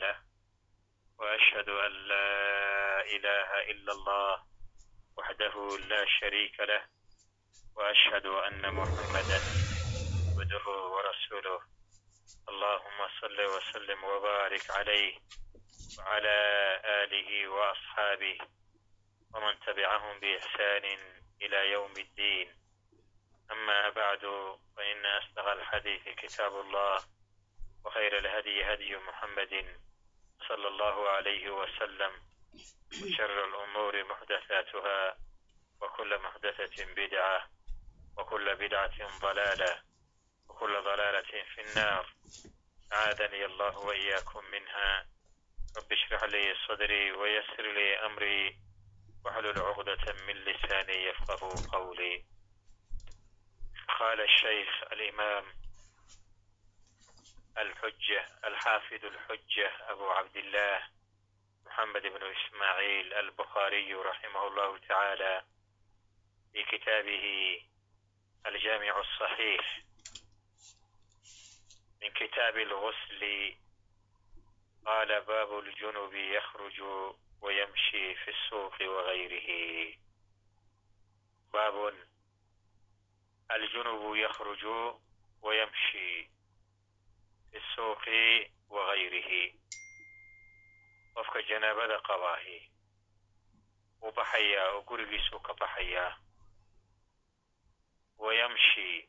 له وأشهد أن لا إله إلا الله وحده لا شريك له وأشهد أن محمدا عبده ورسوله اللهم صل وسلم وبارك عليه وعلى آله وأصحابه ومن تبعهم بإحسان إلى يوم الدين أما بعد فإن أصدق الحديث كتاب الله وخير الهدي هدي محمد صلى الله عليه وسلم شر الأمور محدثاتها وكل محدثة بدعة وكل بدعة ضلالة وكل ضلالة في النار أعاذني الله وإياكم منها رب اشرح لي صدري ويسر لي أمري واحلل عقدة من لساني يفقه قولي قال الشيخ الإمام الحجة الحافظ الحجة أبو عبد الله محمد بن إسماعيل البخاري رحمه الله تعالى في كتابه الجامع الصحيح من كتاب الغسل قال باب الجنب يخرج ويمشي في السوق وغيره باب الجنب يخرج ويمشي bisuuqi wakayrihi qofka janaabada qabaahi wuu baxayaa oo gurigiisuu ka baxayaa wayamshi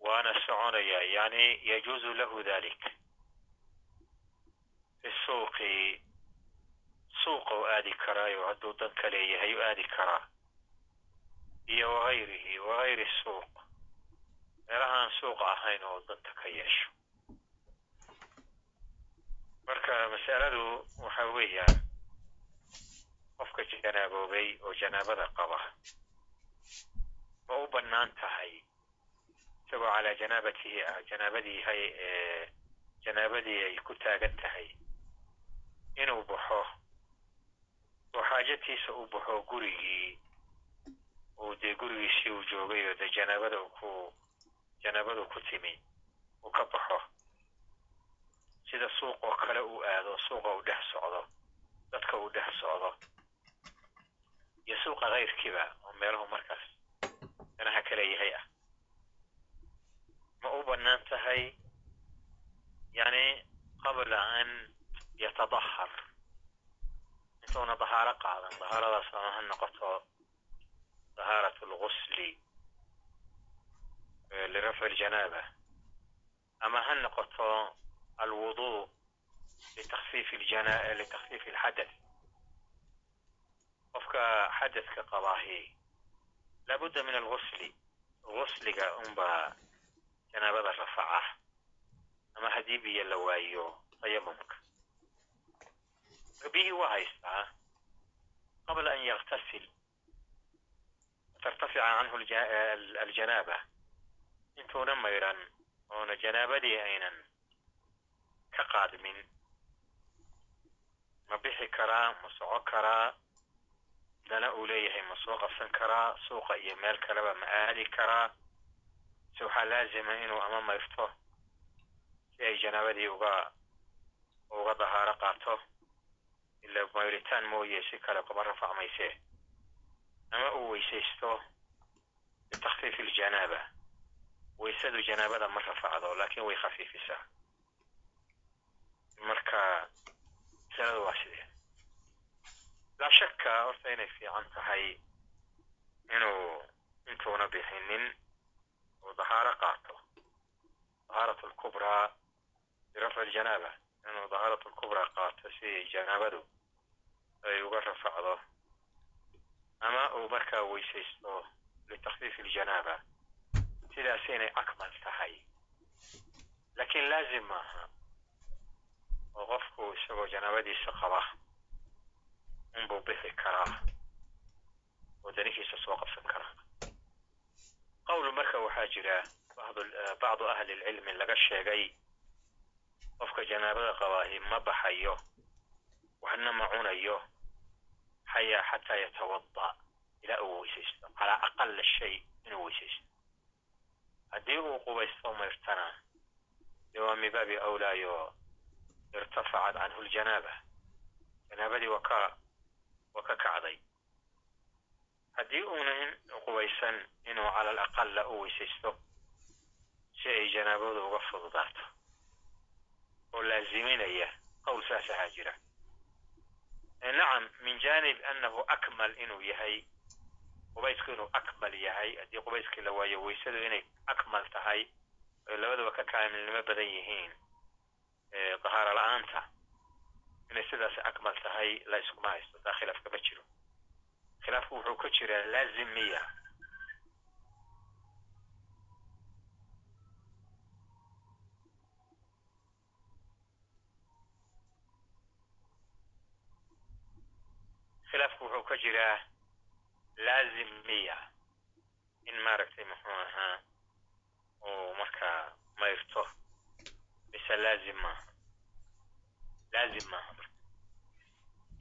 waana soconayaa yani yajuuzu lahu dalik bisuuqi suuqou aadi karaayo hadduu dan kaleeyahay u aadi karaa iyo wagayrihi wagayri suuq meelahaan suuqa ahayn oo danta ka yeesho. Marka masaladu waxa weeyaan qofka janaaboobay oo janaabada qaba ma u bannaan tahay isagoo calaa janaabatihi ah janaabadii hay janaabadii ay ku taagan tahay inuu baxo oo xaajatiisa u baxo gurigii uu dee gurigiisii uu joogay oo dee janaabada ku janaabadu ku timi uu ka baxo sida suuq oo kale uu aado suuqa uu dhex socdo dadka uu dhex socdo iyo suuqa kayrkiiba oo meelahu markaas danaha kale yahay ah ma u bannaan tahay yani qabla an yatadahar intuuna dahaaro qaadan dahaaradaas ama ha noqoto dahaarat algusli lirafci aljanaaba ama ha noqoto alwudu litakfiif alxadath qofka xadadka qabaahi laabudda min algusli gusliga unbaa janaabada rafaca ama haddii biyo la waayo tayamumka biyihii waa haystaa qabla an yaktasil tartafica canhu aljanaaba intuuna mayran oona janaabadii aynan ka qaadmin. Ma bixi karaa ma soco karaa dana uu leeyahay ma soo qabsan karaa suuqa iyo meel kaleba ma aadi karaa. Se waxaa laazima inuu ama mayrto si ay janaabadii uga uga dahaaro qaato. Ila mayritaan mooye si kale kuma rafac maysee ama uu weysaysto bitakfiif iljanaaba weysadu janaabada ma rafacdo laakiin way khafiifisaa marka masaladu waa sidee laa shakka horta inay fiican tahay inuu intuuna bixinin uu dahaaro qaato dahaarat alkubraa birafci aljanaaba inuu dahaarat alkubraa qaato si janaabadu ay uga rafacdo ama uu markaa weysaysto litakfiif iljanaaba sidaas inay akmal tahay laakiin laazim maaha oo qofku isagoo janaabadiisa qaba unbuu bixi karaa oo danihiisa soo qabsan karaa qowl marka waxaa jira bacdu ahli lcilmi laga sheegay qofka janaabada qabaahi ma baxayo waxna ma cunayo xayaa xataa yatawada ilaa uu weysaysto calaa aqala shay inuu weysaysto haddii uu qubaysto mayrtana dee waa min baabi awlaayo irtafacad canhu ljanaaba janaabadii waa ka ka kacday haddii uunan qubaysan inuu cala alaqala u weysaysto si ay janaabadu uga fududaato oo laaziminaya qowl saas ahaa jira nacam min janib annahu akmal inuu yahay qubaysku inuu akmal yahay. Haddii qubayskii la waayo weysadu inay akmal tahay oy labadaba ka kaamilnimo badan yihiin dahaaro la'aanta inay sidaas akmal tahay la iskuma haysto taa khilaaf kama jiro. Khilaafku wuxuu ka jiraa laazim miya. Khilaafku wuxuu ka jiraa laazim miya in maaragtay muxuu ahaa uu markaa mayrto mise laazim maaha laazim maaha marka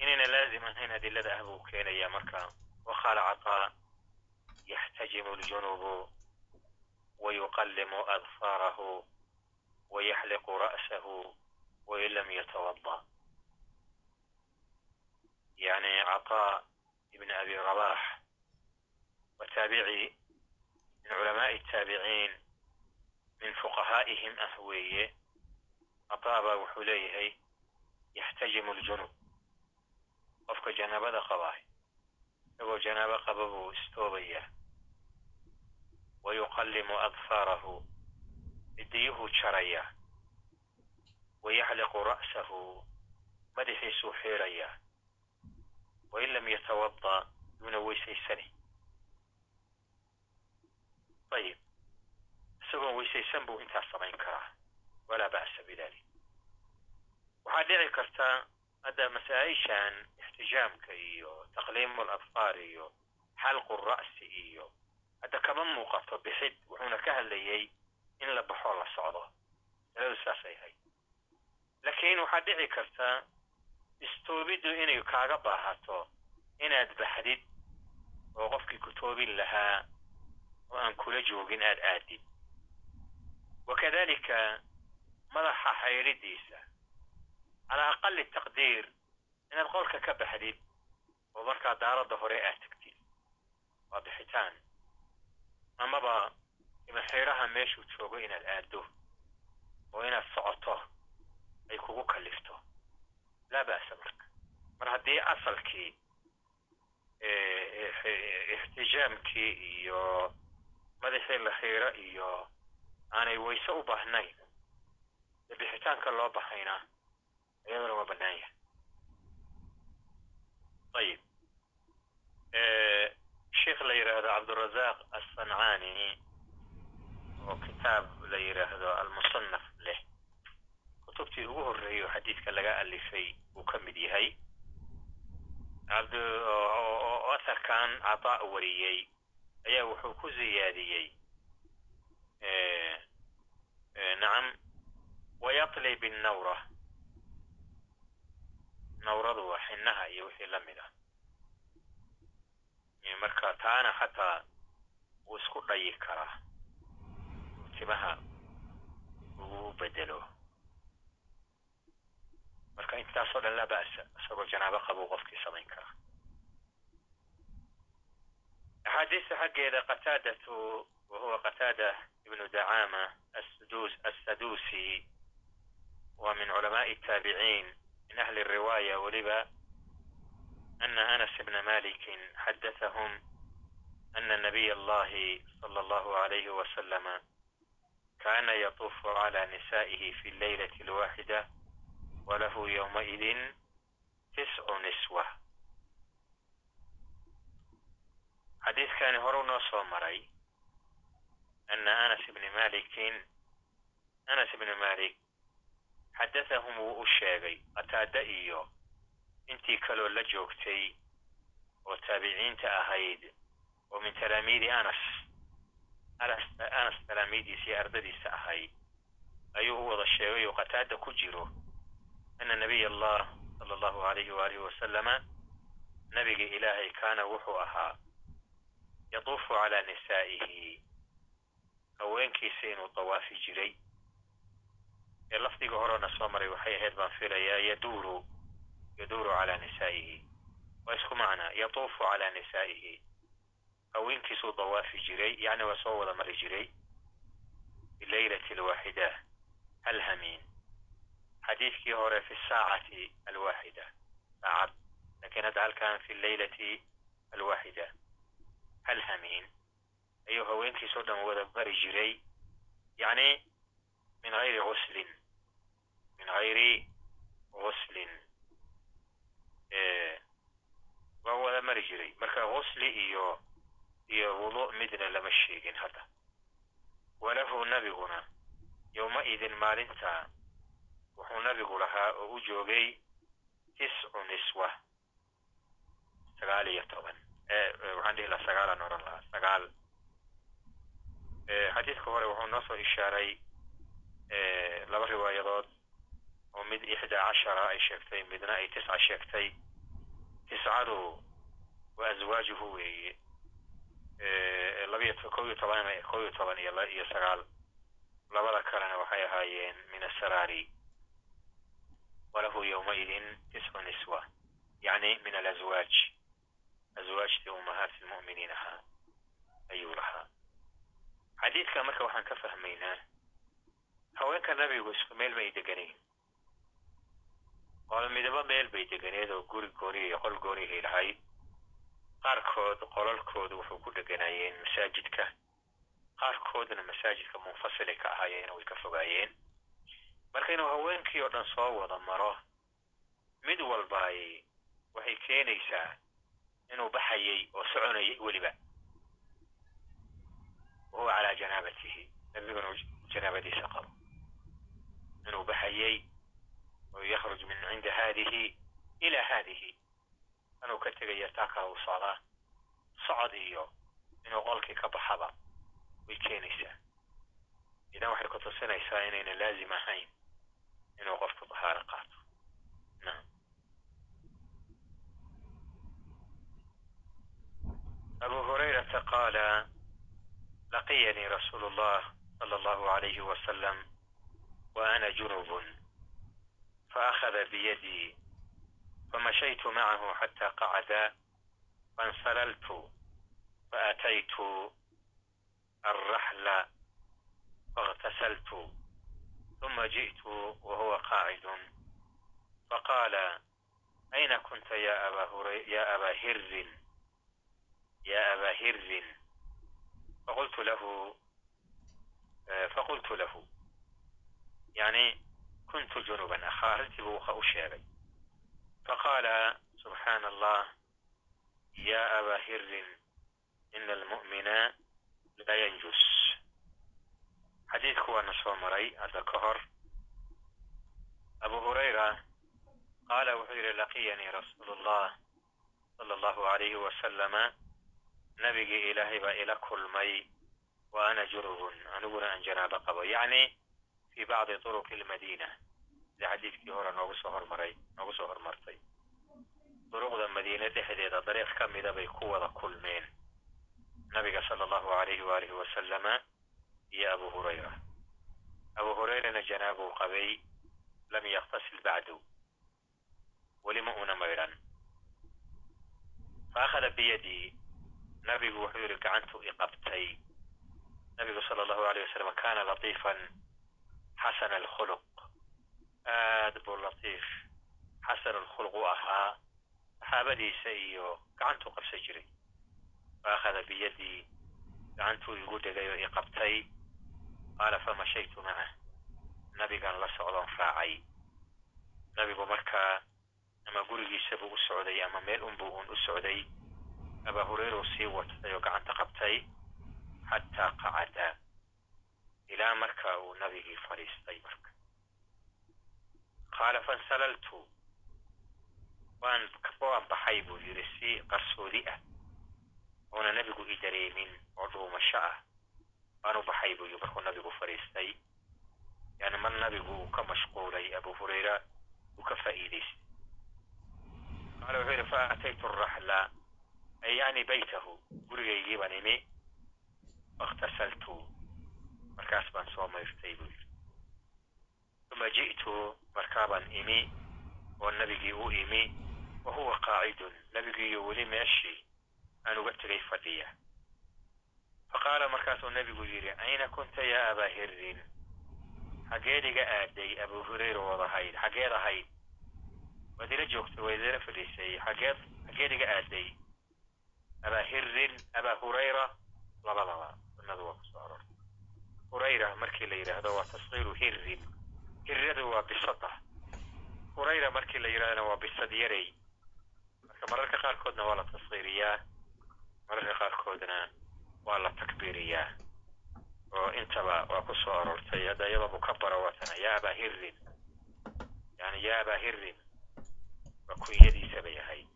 inayna laazim ahayn adilada ah buu keenaya marka waqaala cataa yaxtajimu ljunubu wayuqallimu adfaarahu wayaxliqu ra'sahu wain lam yatawada yani cataa ibn abi rabax wataabici min culamaai taabiciin min fuqahaa'ihim ah weeye baa wuxuu leeyahay yaxtajimu ljunub qofka janaabada qabaay isagoo janaabo qaba buu yuqallimu adfaarahu cidiyuhuu jarayaa wa yaxliqu ra'sahu madaxiisuu xiirayaa wain lam yatawada yuuna weysaysani ayib isagoon weysaysan buu intaas samayn karaa walaa ba'sa bidalik waxaa dhici karta hadda masaa-ishan ixtijaamka iyo taqliimu aladfaar iyo xalqu ra'si iyo hadda kama muuqato bixid wuxuuna ka hadlayay in la baxoo la socdo masaladu saasay ahayd laakiin waxaa dhici karta istoobiddu inay kaaga baahato inaad baxdid oo qofkii ku toobin lahaa oo aan kula joogin aad aadid wakadalika madaxa xayridiisa calaa aqali taqdiir inaad qolka ka baxdid oo markaa daaradda hore aad tegtid waa bixitaan amaba imaxiiraha meeshuu joogo inaad aaddo oo inaad socoto ay kugu kallifto laa ba'sa marka mar haddii asalkii ixtijaamkii iyo madaxii la xiiro iyo aanay wayse u baahnayn. Ee bixitaanka loo baxayna iyaduna waa bannaan yahay. Ayib sheikh la yidhaahdo cabdurazaq assancaani oo kitaab la yidhaahdo almusanaf leh kutubtii ugu horreeyo xadiidka laga alifay uu ka mid yahay oo asarkan cataa wariyey ayaa wuxuu ku ziyaadiyey nacam wayatli binnawra nawradu waa xinaha iyo wixii la mid ah. Marka taana xataa wuu isku dhayi karaa. Timaha ugu bedelo. Marka intaasoo dhan laa ba'sa isagoo janaabo qabuu qofkii samayn karaa أحاديث حقي قتادة وهو قتادة ابن دعامة السدوس السدوسي ومن علماء التابعين من أهل الرواية ولبا أن أنس بن مالك حدثهم أن النبي الله صلى الله عليه وسلم كان يطوف على نسائه في الليلة الواحدة وله يومئذ تسع نسوه xadiidkani horuu noo soo maray ana anas bni malikin anas ibni malik xadathahum wuu u sheegay qataada iyo intii kaloo la joogtay oo taabiciinta ahayd oo min talaamiidi anas anas talaamiidiisa iyo ardadiisa ahayd ayuu u wada sheegay oo qataada ku jiro ana nabiy allah sala allahu alayhi waalihi wasalama nabiga ilaahay kaana wuxuu ahaa yatuufu calaa nisaa'ihi haweenkiisa inuu dawaafi jiray ee lafdiga horena soo maray waxay ahayd baan filayaa yaduuru yaduuru calaa nisaa'ihi waa isku macnaa yatuufu calaa nisaa'ihi haweenkiisuu dawaafi jiray yacni waa soo wada mari jiray bilaylati alwaaxida hal hamiin xadiidkii hore fi saacati alwaaxida saacad lakiin hadda halkan fi laylati alwaaxida hal ayuu haweenkiisoo dhan wada mari jiray yacni min gayri guslin min gayri guslin waa wada mari jiray. Marka gusli iyo iyo wudu midna lama sheegin hadda. Walahu nabiguna yowma-idin maalinta wuxuu nabigu lahaa oo u joogay tiscu niswa sagaal iyo toban waxaan dhihi lahaa sagaalaan oran lahaa sagaal. Xadiidka hore wuxuu noo soo ishaaray laba riwaayadood oo mid ixdaa cashara ay sheegtay midna ay tisca sheegtay. Tiscadu waa aswaajuhu weeye. Labiyo kow iyo toban iyo iyo sagaal. Labada kalena waxay ahaayeen min asaraari walahu yowmaidin tiscu niswa. Yacni min alaswaaj aswaajtii ummahaati lmu'miniin ahaa ayuu lahaa xadiidka marka waxaan ka fahmaynaa haweenka nabigu isku meel ma ay deganayn qolo midabo meel bay deganeed oo guri gooni iyo qol goonihay lahayd qaarkood qolalkooda wuxuu ku deganaayeen masaajidka qaarkoodna masaajidka munfasilay ka ahaayeen way ka fogaayeen marka inuu haweenkii oo dhan soo wada maro mid walba ay waxay keenaysaa inuu baxayay oo soconayay weliba. Wahuwa calaa janaabatihi. Nabiguna janaabadiisa qabo. Inuu baxayay oo yakhruj min cinda haadihi ila haadihi. Anuu ka tegaya taa kale u socdaa socod iyo inuu qolkii ka baxaba way keenaysaa. Idan waxay ku tusinaysaa inayna laazim ahayn inuu qofku dahaaro qaato naam أبو هريرة قال لقيني رسول الله صلى الله عليه وسلم وأنا جنوب فأخذ بيدي فمشيت معه حتى قعد فانسللت فأتيت الرحل فاغتسلت ثم جئت وهو قاعد فقال أين كنت يا أبا, يا أبا هر يا أبا هر فقلت له فقلت له يعني كنت جنبا أخارج بوخ أشابي فقال سبحان الله يا أبا هر إن المؤمن لا ينجس حديث هو نصر مري هذا كهر أبو هريرة قال وحير لقيني رسول الله صلى الله عليه وسلم nabigii ilaahay baa ila kulmay wa ana junubun aniguna aan janaabo qabo. Yacni fii bacdi turuqi almadiina sida xadiidkii hore noogu soo hormaray noogu soo hormartay. Duruqda madiine dhexdeeda dariiq ka mida bay ku wada kulmeen. Nabiga sala allahu calayhi waalihi wasalama iyo abu hurayra. Abu hurayrana janaabuu qabay lam yaktasil bacdu. Weli ma una maydhan fa akhada biyadii nabigu wuxuu yihi gacantu iqabtay nabigu sala allahu alayh wasalam kana latiifan xasana alkhuluq aad buu latiif xasan alkhuluq u ahaa saxaabadiisa iyo gacantuu qabsan jiray fa akhada biyadii gacantuu igu dhegay oo i qabtay qaala famashaytu macah nabigan la socdoon raacay nabigu markaa ama gurigiisa buu u socday ama meel unbuu uun u socday abaa hureyru sii watay oo gacanta qabtay xataa qacada ilaa marka uu nabigii fadhiistay marka qaala fansalaltu waan waan baxay buu yidhi si qarsoodi ah oona nebigu i dareemin oo dhuumasho ah waan u baxay buu yidhi markuu nabigu fadhiistay yani mar nabigu uu ka mashquulay abu hurayra uu ka faa'iidaystay qaala wuxuu yidhi fa ataytu araxla ay yani baytahu gurigaygii baan imi fakhtasaltu markaas baan soo mayrtay buu yidhi uma ji'tu markaabaan imi oo nebigii u imi wa huwa qaacidun nebigiiyo weli meeshii aan uga tegay fadhiya faqaala markaasuu nebigu yidhi ayna kunta yaa abaa hirin xaggeed iga aaday abu hurayra waad ahayd xaggeed ahayd waad ila joogtay waad ila fadhiisay xaggeed xaggeed iga aaday abaa hirin abaa hurayra labadaba sunnadu waa ku soo arortay hurayra markii la yidhaahdo waa tasqiiru hirin hiradu waa bisada hurayra markii la yidhahdona waa bisad yarey marka mararka qaarkoodna waa la tasqiiriyaa mararka qaarkoodna waa la takbiiriyaa oo intaba waa ku soo aroortay hadda iyadoo mukabara waatana yaa abaa hirin yani yaa abaa hirin waa kunyadiisa bay ahayd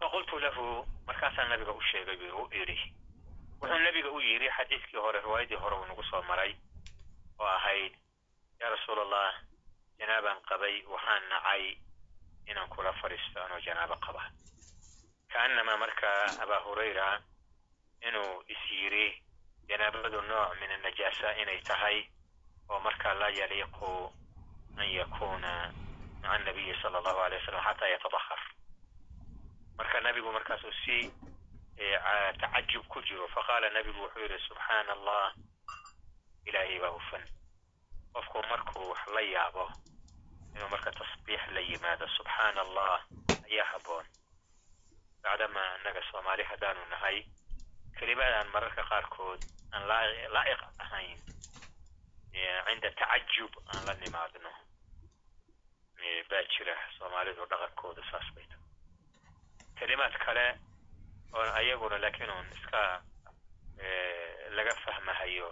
faqultu lahu markaasaa nabiga u sheegay buu idhi wuxuu nabiga u yidhi xadiiskii hore riwaayadii hore uu nagu soo maray oo ahayd yaa rasuul allah janaabaan qabay waxaan nacay inaan kula fadhiisto anoo janaabo qaba kaannamaa markaa abaa hurayra inuu is yidhi janaabadu nooc min annajaasa inay tahay oo markaa laa yaliiqu an yakuuna maca annabiyi sala allahu alay wasalam xataa yatadahar marka nabigu markaasuu si tacajub ku jiro faqaala nabigu wuxuu yidhi subxaana allah ilaahay baa hufan. Qofku markuu wax la yaabo inuu marka tasbiix la yimaado subxaana allah ayaa habboon. Bacdama annaga soomaali haddaanu nahay kelimadaan mararka qaarkood aan laa'iq ahayn cinda tacajub aan la nimaadno. Baa jira soomaalidu dhaqankooda saas bay tahay kelimaad kale oo ayaguna laakiin uun iska laga fahmahayo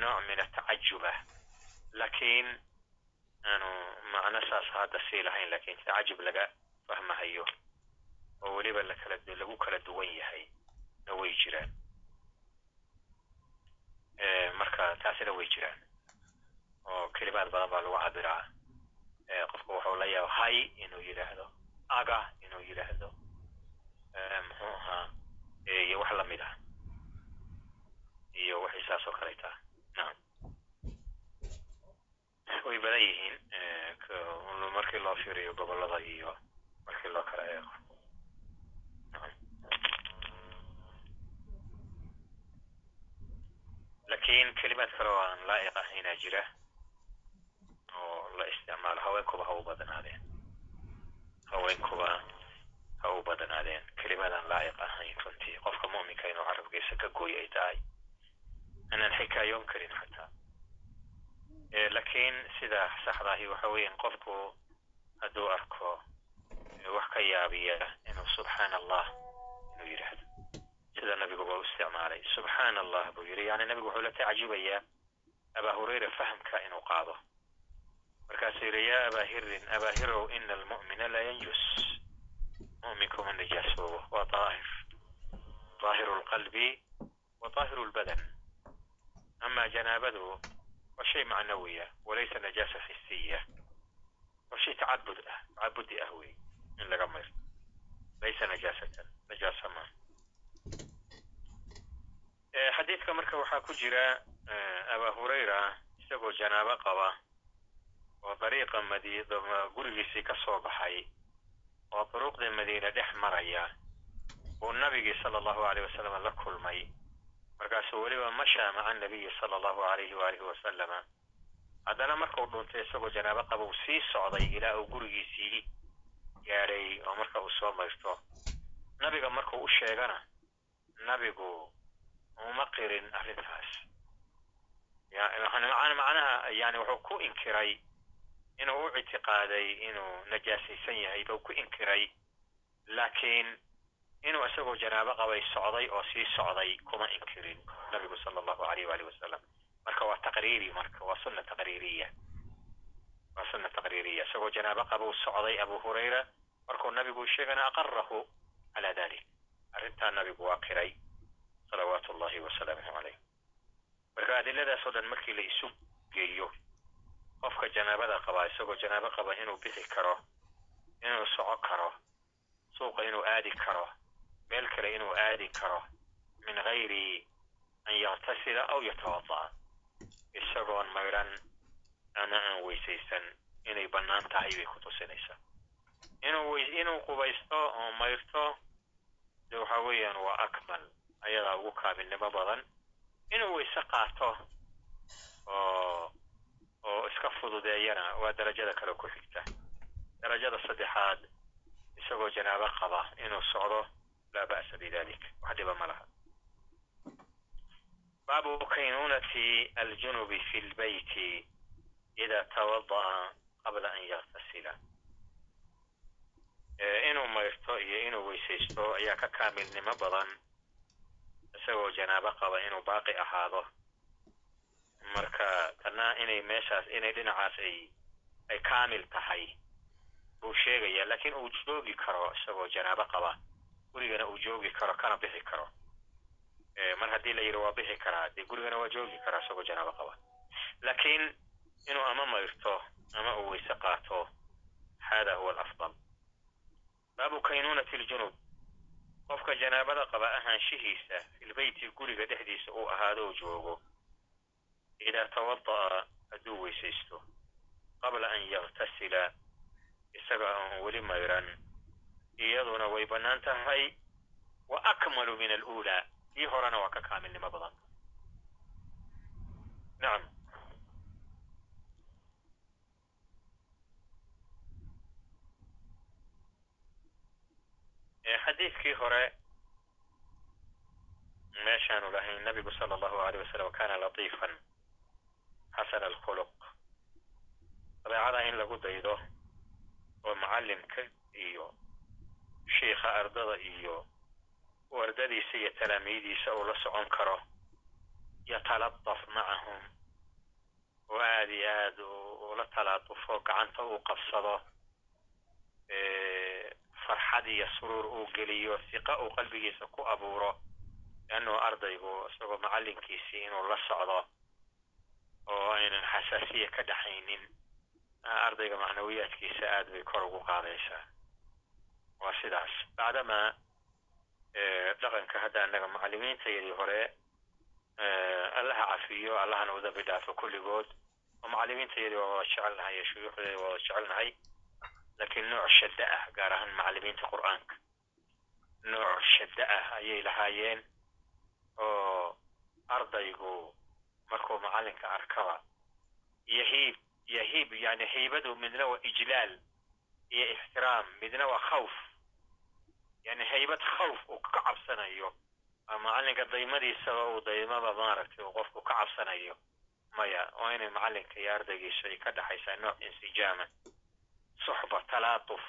nooc min atacajub ah laakiin aanu macno saas hadda sii lahayn lakiin tacajub laga fahmahayo oo weliba lakala lagu kala duwan yahay na way jiraan marka taasina way jiraan oo kelimaad badan baa lagu cabiraa qofku wuxuu la yaaba hay inuu yidhaahdo aga inuu yidhaahdo muxuu ahaa iyo wax la mid ah. Iyo waxay saas oo kaleyta nacam way badan yihiin markii loo fiiriyo gobollada iyo markii loo kala eego. Lakiin kelimaad kale oo aan laa'iq ahaynaa jira oo la isticmaalo haweenkuba ha u badnaadeen haweenkuba ha u badnaadeen kelimaadaan laa'iq ahayn runtii qofka mu'minka inuu carabkiisa ka gooy ay tahay anaan xikaayoon karin xataa lakiin sida saxdaahi waxa weeyaan qofku hadduu arko wax ka yaabiya inuu subxaana allah inuu yidhaahdo sida nabiguba u isticmaalay subxaana allah buu yidhi yani nabigu wuxuu la tacajubayaa abaa hurayra fahamka inuu qaado markaasuu yidhi yaa abaa hirin ina almu'mina la yanjus wa daahiru lbadan ama janaabadu waa shay macnawiya walaysa najaasa xisiya waa shay tacabud ah tacabudi ah wey in laga mayr laysa najaasatan najaasa ma xadiidka marka waxaa ku jira abaa hurayra isagoo janaabo qaba oo dariiqa madi gurigiisii ka soo baxay oo duruuqda madiina dhex maraya uu nabigii sala allahu aleyh wasalam la kulmay. Markaasuu weliba mashaa maca anabiyi sala allahu alayhi waalihi wasalama haddana markuu dhuntay isagoo janaabo qaba uu sii socday ilaa uu gurigiisii gaadhay oo marka uu soo mayrto. Nabiga markuu u sheegana nabigu uma qirin arrintaas. Macnaha yani wuxuu ku inkiray inuu u ictiqaaday inuu najaasaysan yahay buu ku inkiray. Laakiin inuu isagoo janaabo qabay socday oo sii socday kuma inkirin nabigu sala allahu alayh waalihi wasalam marka waa taqriiri marka waa sunna taqriiriya. Waa sunna taqriiriya. Isagoo janaabo qaba uu socday abu hurayra markuu nabigu sheegana aqarahu cala dalik arrintaa nabigu waa qiray salawaatu ullahi wasalaamuhu calayh marka adiladaas oo dhan markii la isu geeyo qofka janaabada qabaa isagoo janaabo qaba inuu bixi karo inuu soco karo suuqa inuu aadi karo meel kale inuu aadi karo min gayri an yaktasila aw yatawada'a isagoon maydhan ama aan weysaysan inay bannaan tahay bay ku tusinaysaa. Inuu qubaysto oo mayrto de waxa weeyaan waa akmal ayadaa ugu kaamilnimo badan. Inuu weyse qaato oo oo iska fududeeyana waa darajada kale ku xigta. Darajada saddexaad isagoo janaabo qaba inuu socdo laa ba'sa bidalik wax dhiba ma laha. Baabu kaynunati aljunubi fi lbeyti ida tawada'a qabla an yaktasila inuu mayrto iyo inuu weysaysto ayaa ka kaamilnimo badan isagoo janaabo qaba inuu baaqi ahaado marka tanna inay meeshaas inay dhinacaas ay ay kaamil tahay buu sheegaya laakiin uu joogi karo isagoo janaabo qaba. Gurigana uu joogi karo kana bixi karo. Mar haddii la yidhi waa bixi karaa dee gurigana waa joogi karaa isagoo janaabo qaba. Laakiin inuu ama mayrto ama uu weyse qaato hada huwa alafdal. Baabu kaynunati ljunub qofka janaabada qaba ahaanshihiisa filbeyti guriga dhexdiisa uu ahaado oo joogo idaa tawada'a hadduu weysaysto qabla an yaktasila isaga aan weli mayran iyaduna way bannaan tahay wa akmalu min aluulaa tii horena waa ka kaamilnimo badan nacam xadiidkii hore meeshaanu lahayn nabigu sala allahu aleyh xasana alkhuluq dabeecada in lagu daydo oo macallimka iyo shiikha ardada iyo u ardadiisa iyo talaamiidiisa uu la socon karo yataladaf macahum oo aad iyo aad ula talaadufo gacanta uu qabsado farxad iyo suruur uu geliyo siqa uu qalbigiisa ku abuuro leannuu ardaygu isagoo macallinkiisii inuu la socdo oo aynan xasaasiya ka dhaxaynin ardayga macnawiyaadkiisa aad bay kor ugu qaadaysaa. Waa sidaas. Bacdamaa dhaqanka hadda annaga macallimiintayadii hore allaha cafiyo allahana u dambi dhaafo kulligood. Oo macallimiintayadii waa wada jecelnahay iyo shuyuuxdeedi waa wada jecelnahay. Laakiin nooc shadda ah gaar ahaan macallimiinta qur'aanka. Nooc shadda ah ayay lahaayeen oo ardaygu markuu macallinka arkaba. Yahiib yahiib yani haybadu midna waa ijlaal iyo ixtiraam midna waa khawf. Yani haybad khawf uu ka cabsanayo macallinka daymadiisaba uu daymaba maaragtay uu qofku ka cabsanayo maya waa inay macallinka iyo ardaygiisu ay ka dhaxaysaa nooc insijaama. Suxba talaatuf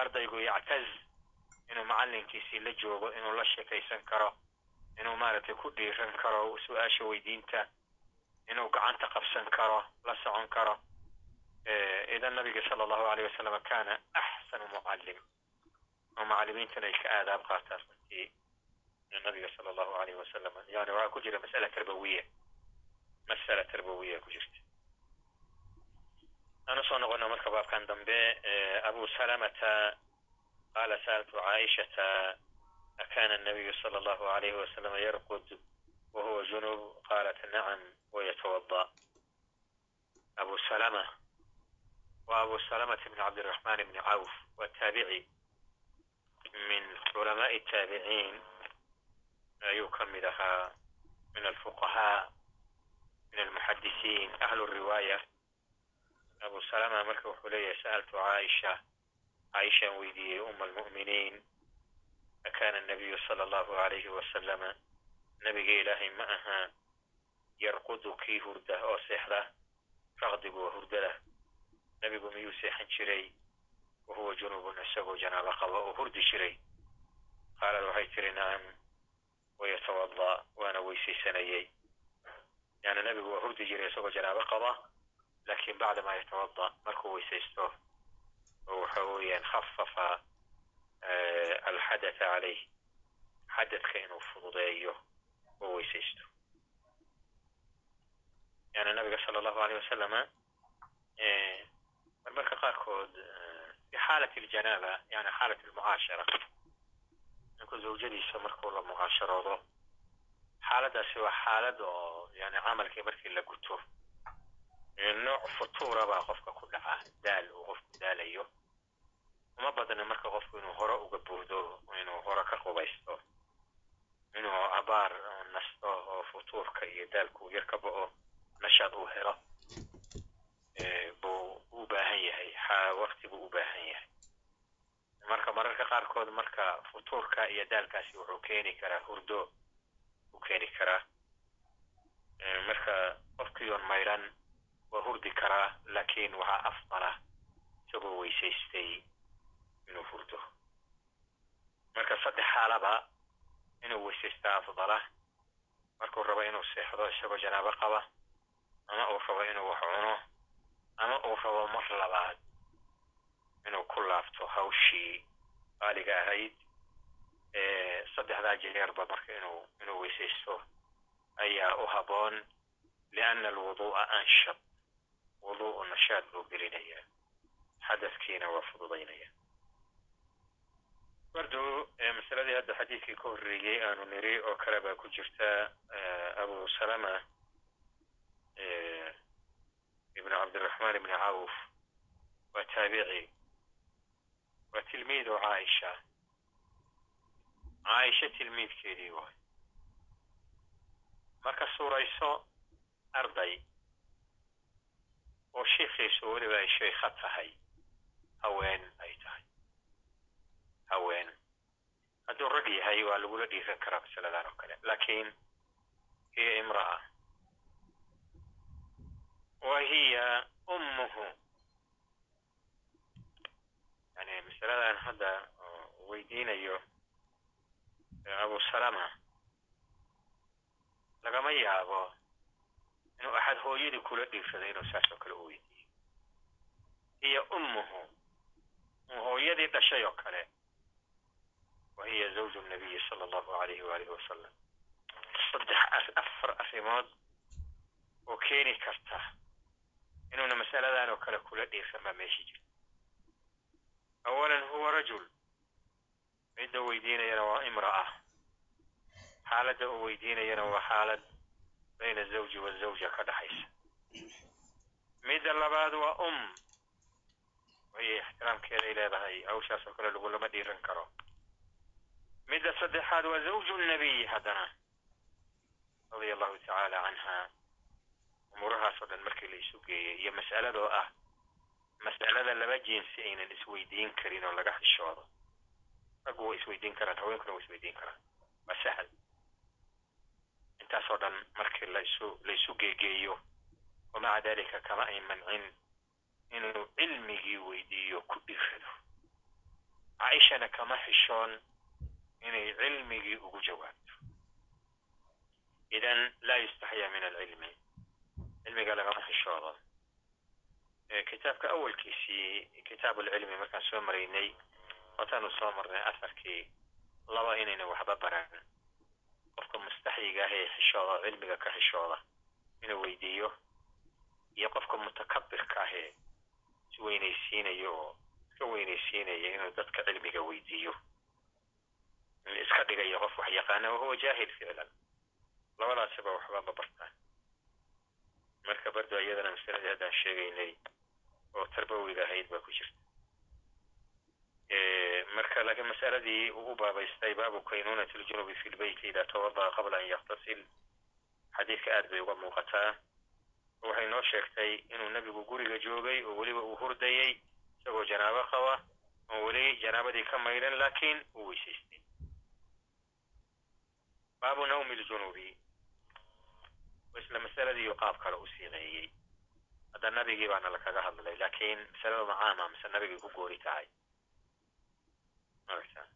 ardaygu yactaz inuu macallinkiisii la joogo inuu la sheekaysan karo inuu maaragtay ku dhiiran karo su'aasha weydiinta inuu gacanta qabsan karo la socon karo idan nabiga sala allahu aleyh wasalam kana axsanu mucallim oo macallimiintana ay ka aadaab qaataan runtii nabiga sala allahu aleyh wasalam yani waxaa ku jira masala tarbawiya. Masala tarbawiya ku jirta. Aan u soo noqona marka baabkan dambe abu salamata qala sa'altu caaishata أكان النبي صلى الله عليه وسلم يرقد وهو جنوب قالت نعم ويتوضأ أبو سلمة وأبو سلمة بن عبد الرحمن بن عوف والتابعي من علماء التابعين لا يكملها من الفقهاء من المحدثين أهل الرواية أبو سلمة مركب حلية سألت عائشة عائشة ويدي أم المؤمنين akana nabiyu sala allahu alayhi wasalama nabiga ilaahay ma aha yarqudu kii hurda oo seexda raqdigu waa hurdada nebigu miyuu seexan jiray wahuwa junubun isagoo janaabo qaba oo hurdi jiray qaalad waxay tiri nacam wayatawada waana weysaysanayey yani nebigu waa hurdi jiray isagoo janaabo qaba laakiin bacda ma yatawada markuu weysaysto oo waxa weeyaan khafafa alxadatha calayh xadadka inuu fududeeyo oo weysaysto yani nabiga sala allahu aleyh wasalama marmarka qaarkood fi xaalat aljanaaba yani xaalat almucaashara ninku zawjadiisa markuu la mucaasharoodo xaaladdaasi waa xaalad oo yani camalkii markii la guto nooc futuura baa qofka ku dhaca daal uu qofku daalayo uma badna marka qofku inuu hore uga burdo inuu hore ka qubaysto inuu abaar nasto oo futuurka iyo daalku yar ka bo'o nashaad uu helo buu u baahan yahay wakti buu u baahan yahay marka mararka qaarkood marka futuurka iyo daalkaasi wuxuu keeni karaa hurdo u keeni karaa marka qofkii oon maydhan waa hurdi karaa laakiin waxaa afdala isagoo weysaystay inuu hurdo marka saddex xaalaba inuu weysaysta afdala markuu rabo inuu seexdo isagoo janaabo qaba ama uu rabo inuu wax cuno ama uu rabo mar labaad inuu ku laabto hawshii qaaliga ahayd saddexdaa jeerba marka inuu inuu weysaysto ayaa u habboon lianna alwuduu'a anshab. Wuduu'u nashaad buu gelinaya. Xadadkiina waa fududaynaya bardu masaladii hadda xadiidkii ka horreeyey aanu niri oo kale baa ku jirta abu salama ibn cabdiraxmaan ibni cawf. Waa taabici. Waa tilmiid oo caaisha. Caaisha tilmiidkeedii waay. Marka suurayso arday oo sheikhiisu weliba ay sheykha tahay haween ay tahay haween hadduu rag yahay waa lagula dhiiran karaa masaladan oo kale laakiin hiya imra'a wa hiya ummuhu. Yani masaladan hadda weydiinayo abu salama. Lagama yaabo inuu axad hooyadii kula dhiirsaday inuu saas oo kale u weydiiyo hiya ummuhu. Hooyadii dhashay oo kale wa hiya zawju nabiyi sala allahu alayhi waalihi wasalam saddex afar arrimood oo keeni karta inuuna masaladan oo kale kula dhiirsan baa meeshii jirta awalan huwa rajul midda weydiinayana waa imra'a xaaladda uu weydiinayana waa xaalad bayna azawji wazawja ka dhaxaysa midda labaad waa um wayay ixtiraamkeeday leedahay hawshaas oo kale lagulama dhiiran karo midda saddexaad waa zawju nabiyi haddana radia allahu tacaala canha umuurahaas oo dhan markii la isu geeyey iyo mas'aladoo ah mas'alada laba jinsi aynan isweydiin karin oo laga xishoodo raggu way isweydiin karaan haweenkuna way isweydiin karaan waa sahal intaasoo dhan markii laisu laisu geegeeyo wamaca dalika kama ay mancin inuu cilmigii weydiiyo ku dhiirado caaishana kama xishoon inay cilmigii ugu jawaabto idan laa yustaxyaa min alcilmi cilmiga lagama xishoodo kitaabka awalkiisii kitaab alcilmi markaan soo maraynay wataanu soo marnay asarkii laba inayna waxba baran qofka mustaxyiga ah ee xishooda cilmiga ka xishooda inuu weydiiyo iyo qofka mutakabirka ah ee isweynaysiinayo oo iska weynaysiinaya inuu dadka cilmiga weydiiyo iska dhigayo qof wax yaqaana wahuwa jaahil ficlan labadaasiba waxba ma bartaan. Marka bardo iyadana masaladii haddaan sheegaynay oo tarbawiga ahayd baa ku jirta. Marka laakiin masaladii uu u baabaystay baabu kaynunat ljunubi fi lbeyti ida tawada'a qabla an yaktasil xadiidka aad bay uga muuqataa. Waxay noo sheegtay inuu nebigu guriga joogay oo weliba uu hurdayey isagoo janaabo qaba oo weli janaabadii ka maydhan laakiin uu weysaystay baabu nawmi ljunubi isla masaladiiu qaab kale u siiqeeyey hadda nabigii baana lakaga hadlay laakiin masalada macaama mise nabigii ku goori tahay marta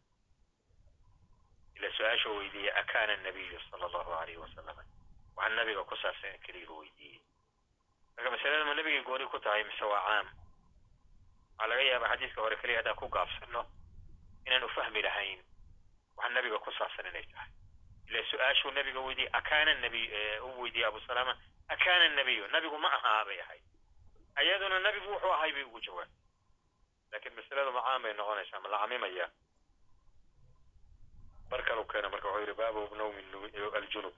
ila su'aasha weydiiyey akaana nabiyu sala allahu alayhi wasalam waxaa nabiga ku saabsan keliyu weydiiyey marka masalada ma nabigay gooni ku tahay mise waa caam waxaa laga yaabaa xadiiska hore keliya haddaan ku gaabsano inaanu fahmi lahayn waxa nabiga ku saabsan inay tahay ila su'aashuu nabiga weydiiyey akaana nabiy u weydiiyey abu salama akaana nabiyu nabigu ma ahaa bay ahayd ayaduna nabigu wuxuu ahay bay ugu jawaabtay laakiin masaladu macaan bay noqonaysaa? Ma la camimaya mar kalu keena marka wuxuu yihi baabu nawmi aljunub.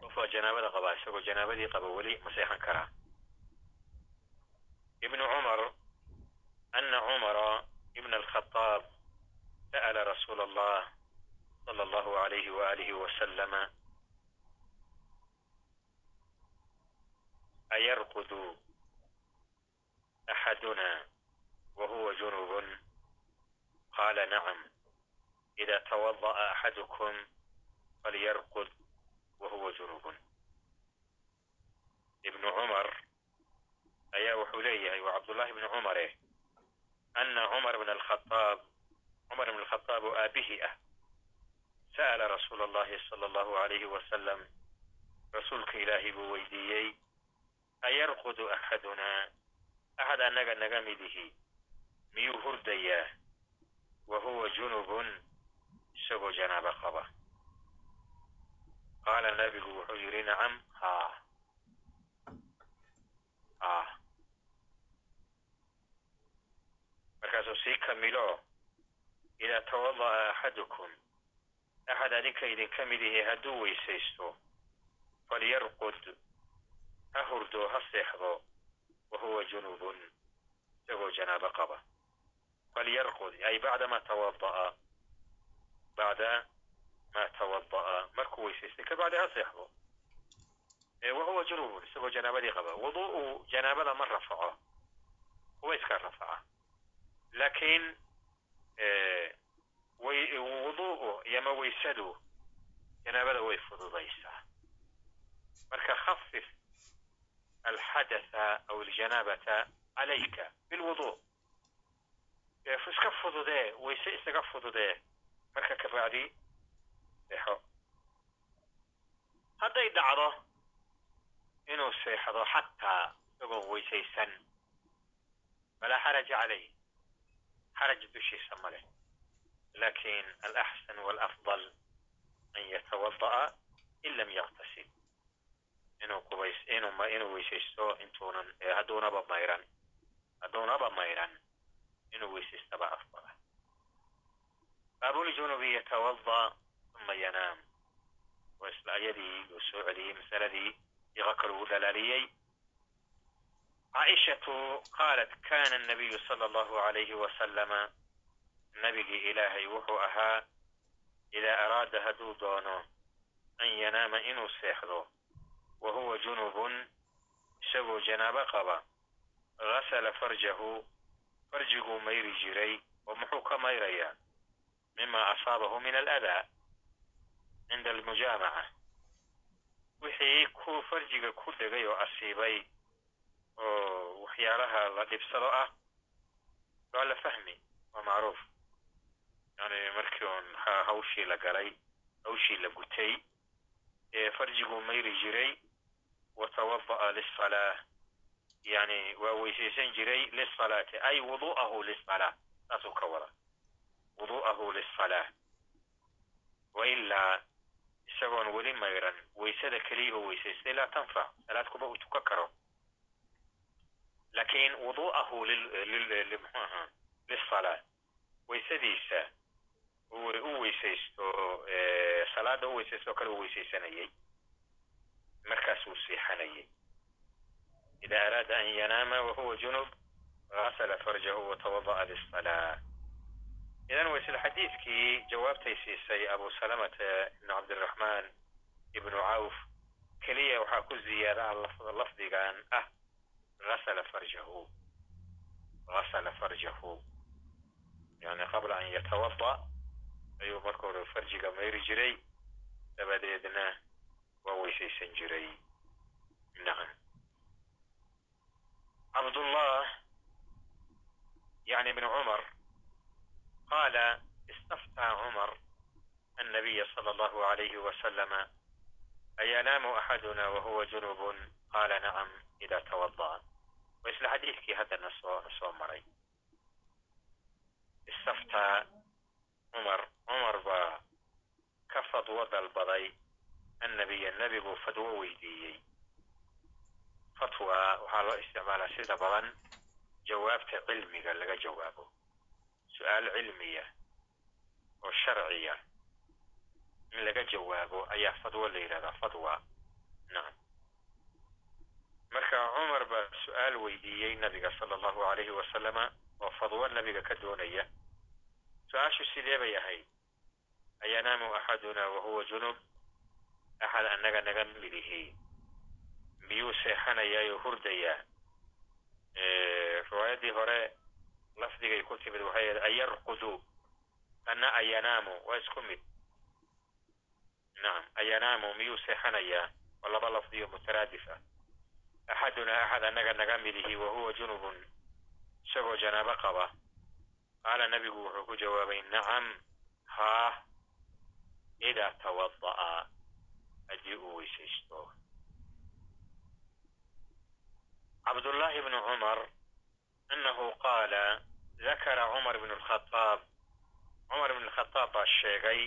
Qof waa janaabada qabaa isagoo janaabadii qaba weli ma seexan karaa. Ibnu cumar ana cumara ibna alkhadaab sa'ala rasuula allah sala allahu alayhi waalihi wasalama ayarqudu axaduna wahuwa junubun. Qaala nacam ida tawada'a axadukum falyarqud wahuwa junubun. Ibnu cumar ayaa wuxuu leeyahay waa cabdullahi ibnu cumare ana cumar bn alkhadaab cumar ibn alkhadaab oo aabihii ah sa'ala rasuula allahi sala allahu alayhi wasalam rasuulka ilaahay buu weydiiyey ayarqudu axadunaa axad annaga naga midihi miyuu hurdayaa wa huwa junubun isagoo janaabo qaba qaala nabigu wuxuu yidhi nacam haa haa markaasuu sii kamilo idaa tawada'a axadukum axad adinka idinka mid ihi hadduu weysaysto falyarqud ha hurdo ha seexdo wa huwa junubun isagoo janaabo qaba falyarqud ay bacda ma tawada'a bacda ma tawada'a markuu weysaystay kabacdi ha seexdo wa huwa junubun isagoo janaabadii qaba wudu'u janaabada ma rafaco huwa iska rafaca laakiin wudu'u yama weysadu janaabada way fududaysaa marka khafif alxadatha aw aljanaabata calayka bilwudu iska fududee wayse isaga fududee marka kabacdi seexo. Hadday dhacdo inuu seexdo xataa isagoo weysaysan falaa xaraja calayh xaraj dushiisa ma leh laakiin alaxsan walafdal an yatawada'a in lam yaktasil inuu qubays inuu inuu weysaysto intuunan hadduunaba mayran hadduunaba mayran inuu weysaystaba afdala baabuljunubi yatawada uma yanaam waa isla ayadii uu soo celiyey masaladii iqa kale uu dhalaaliyey caaishatu qaalat kana anabiyu sala allahu alayhi wasalama nabigii ilaahay wuxuu ahaa idaa araada hadduu doono an yanaama inuu seexdo. Wa huwa junubun isagoo janaabo qaba. Gasala farjahu farjiguu mayri jiray oo muxuu ka mayrayaa mima asaabahu min aladaa cinda almujaamaca. Wixii ku farjiga ku dhegay oo asiibay oo waxyaalaha la dhibsado ah waa la fahmi waa macruuf yani markii uun hawshii la galay hawshii la gutay ee farjiguu mayri jiray wa tawada'a lisalaa yani waa weysaysan jiray lisalaati ay wudu'ahu lisalaa saasuu ka wada wudu'ahu lisalaa wailaa isagoon weli mayran weysada keliya oo weysaystay laa tanfac salaad kuma uu tukan karo laakiin wudu'ahu mxuu ahaa lisalaa weysadiisa u weysaysto salaada u weysaysto kale uu weysaysanayay markaasuu seexanayay ida araada an yanaama wahuwa junub gasala farjahu watawada'a lisalaa idan wa isla xadiidkii jawaabtay siisay abu salamata ibnu cabdiraxmaan ibnu cawf keliya waxaa ku ziyaada lafdigan ah gasala farjahu gasala farjahu. Yani qabla an yatawada ayuu marka hore farjiga mayri jiray? Dabadeedna waa weysaysan jiray. Nacam cabdullah cumar qaala istaftaa cumar annabiya sala allahu alayhi wasalama ayanaamu axaduna wahuwa junubun? Qaala nacam ida tawada'a waa isla xadiidkii hadda nasoo nasoo maray. Istaftaa cumar cumar baa ka fadwo dalbaday annabiya nebiguu fadwo weydiiyey. Fatwa waxaa loo isticmaalaa sida badan jawaabta cilmiga laga jawaabo. Su'aal cilmiya oo sharciya in laga jawaabo ayaa fadwo la yidhahdaa fatwa. Nacam marka cumar baa su'aal weydiiyey nabiga sala allahu alayhi wasalama oo fadwo nabiga ka doonaya su'aashu sidee bay ahayd ayanaamu axaduna wahuwa junub axad annaga naga midihi miyuu seexanayaa oo hurdayaa riwaayaddii hore lafdigay ku timid waxay ahayd ayarqudu? Anna ayanaamu waa isku mid. Nacam ayanaamu miyuu seexanayaa? Waa laba lafdiyo mutaraadif ah. Axadunaa axad annaga naga midihi wahuwa junubun. Isagoo janaabo qaba qaala nabigu wuxuu ku jawaabay nacam haa idaa tawada'a. Haddii uu weysaysto. Cabdullaahi bnu cumar annahu qaala dakara cumar bnu lkhadaab cumar bn lkhadaab baa sheegay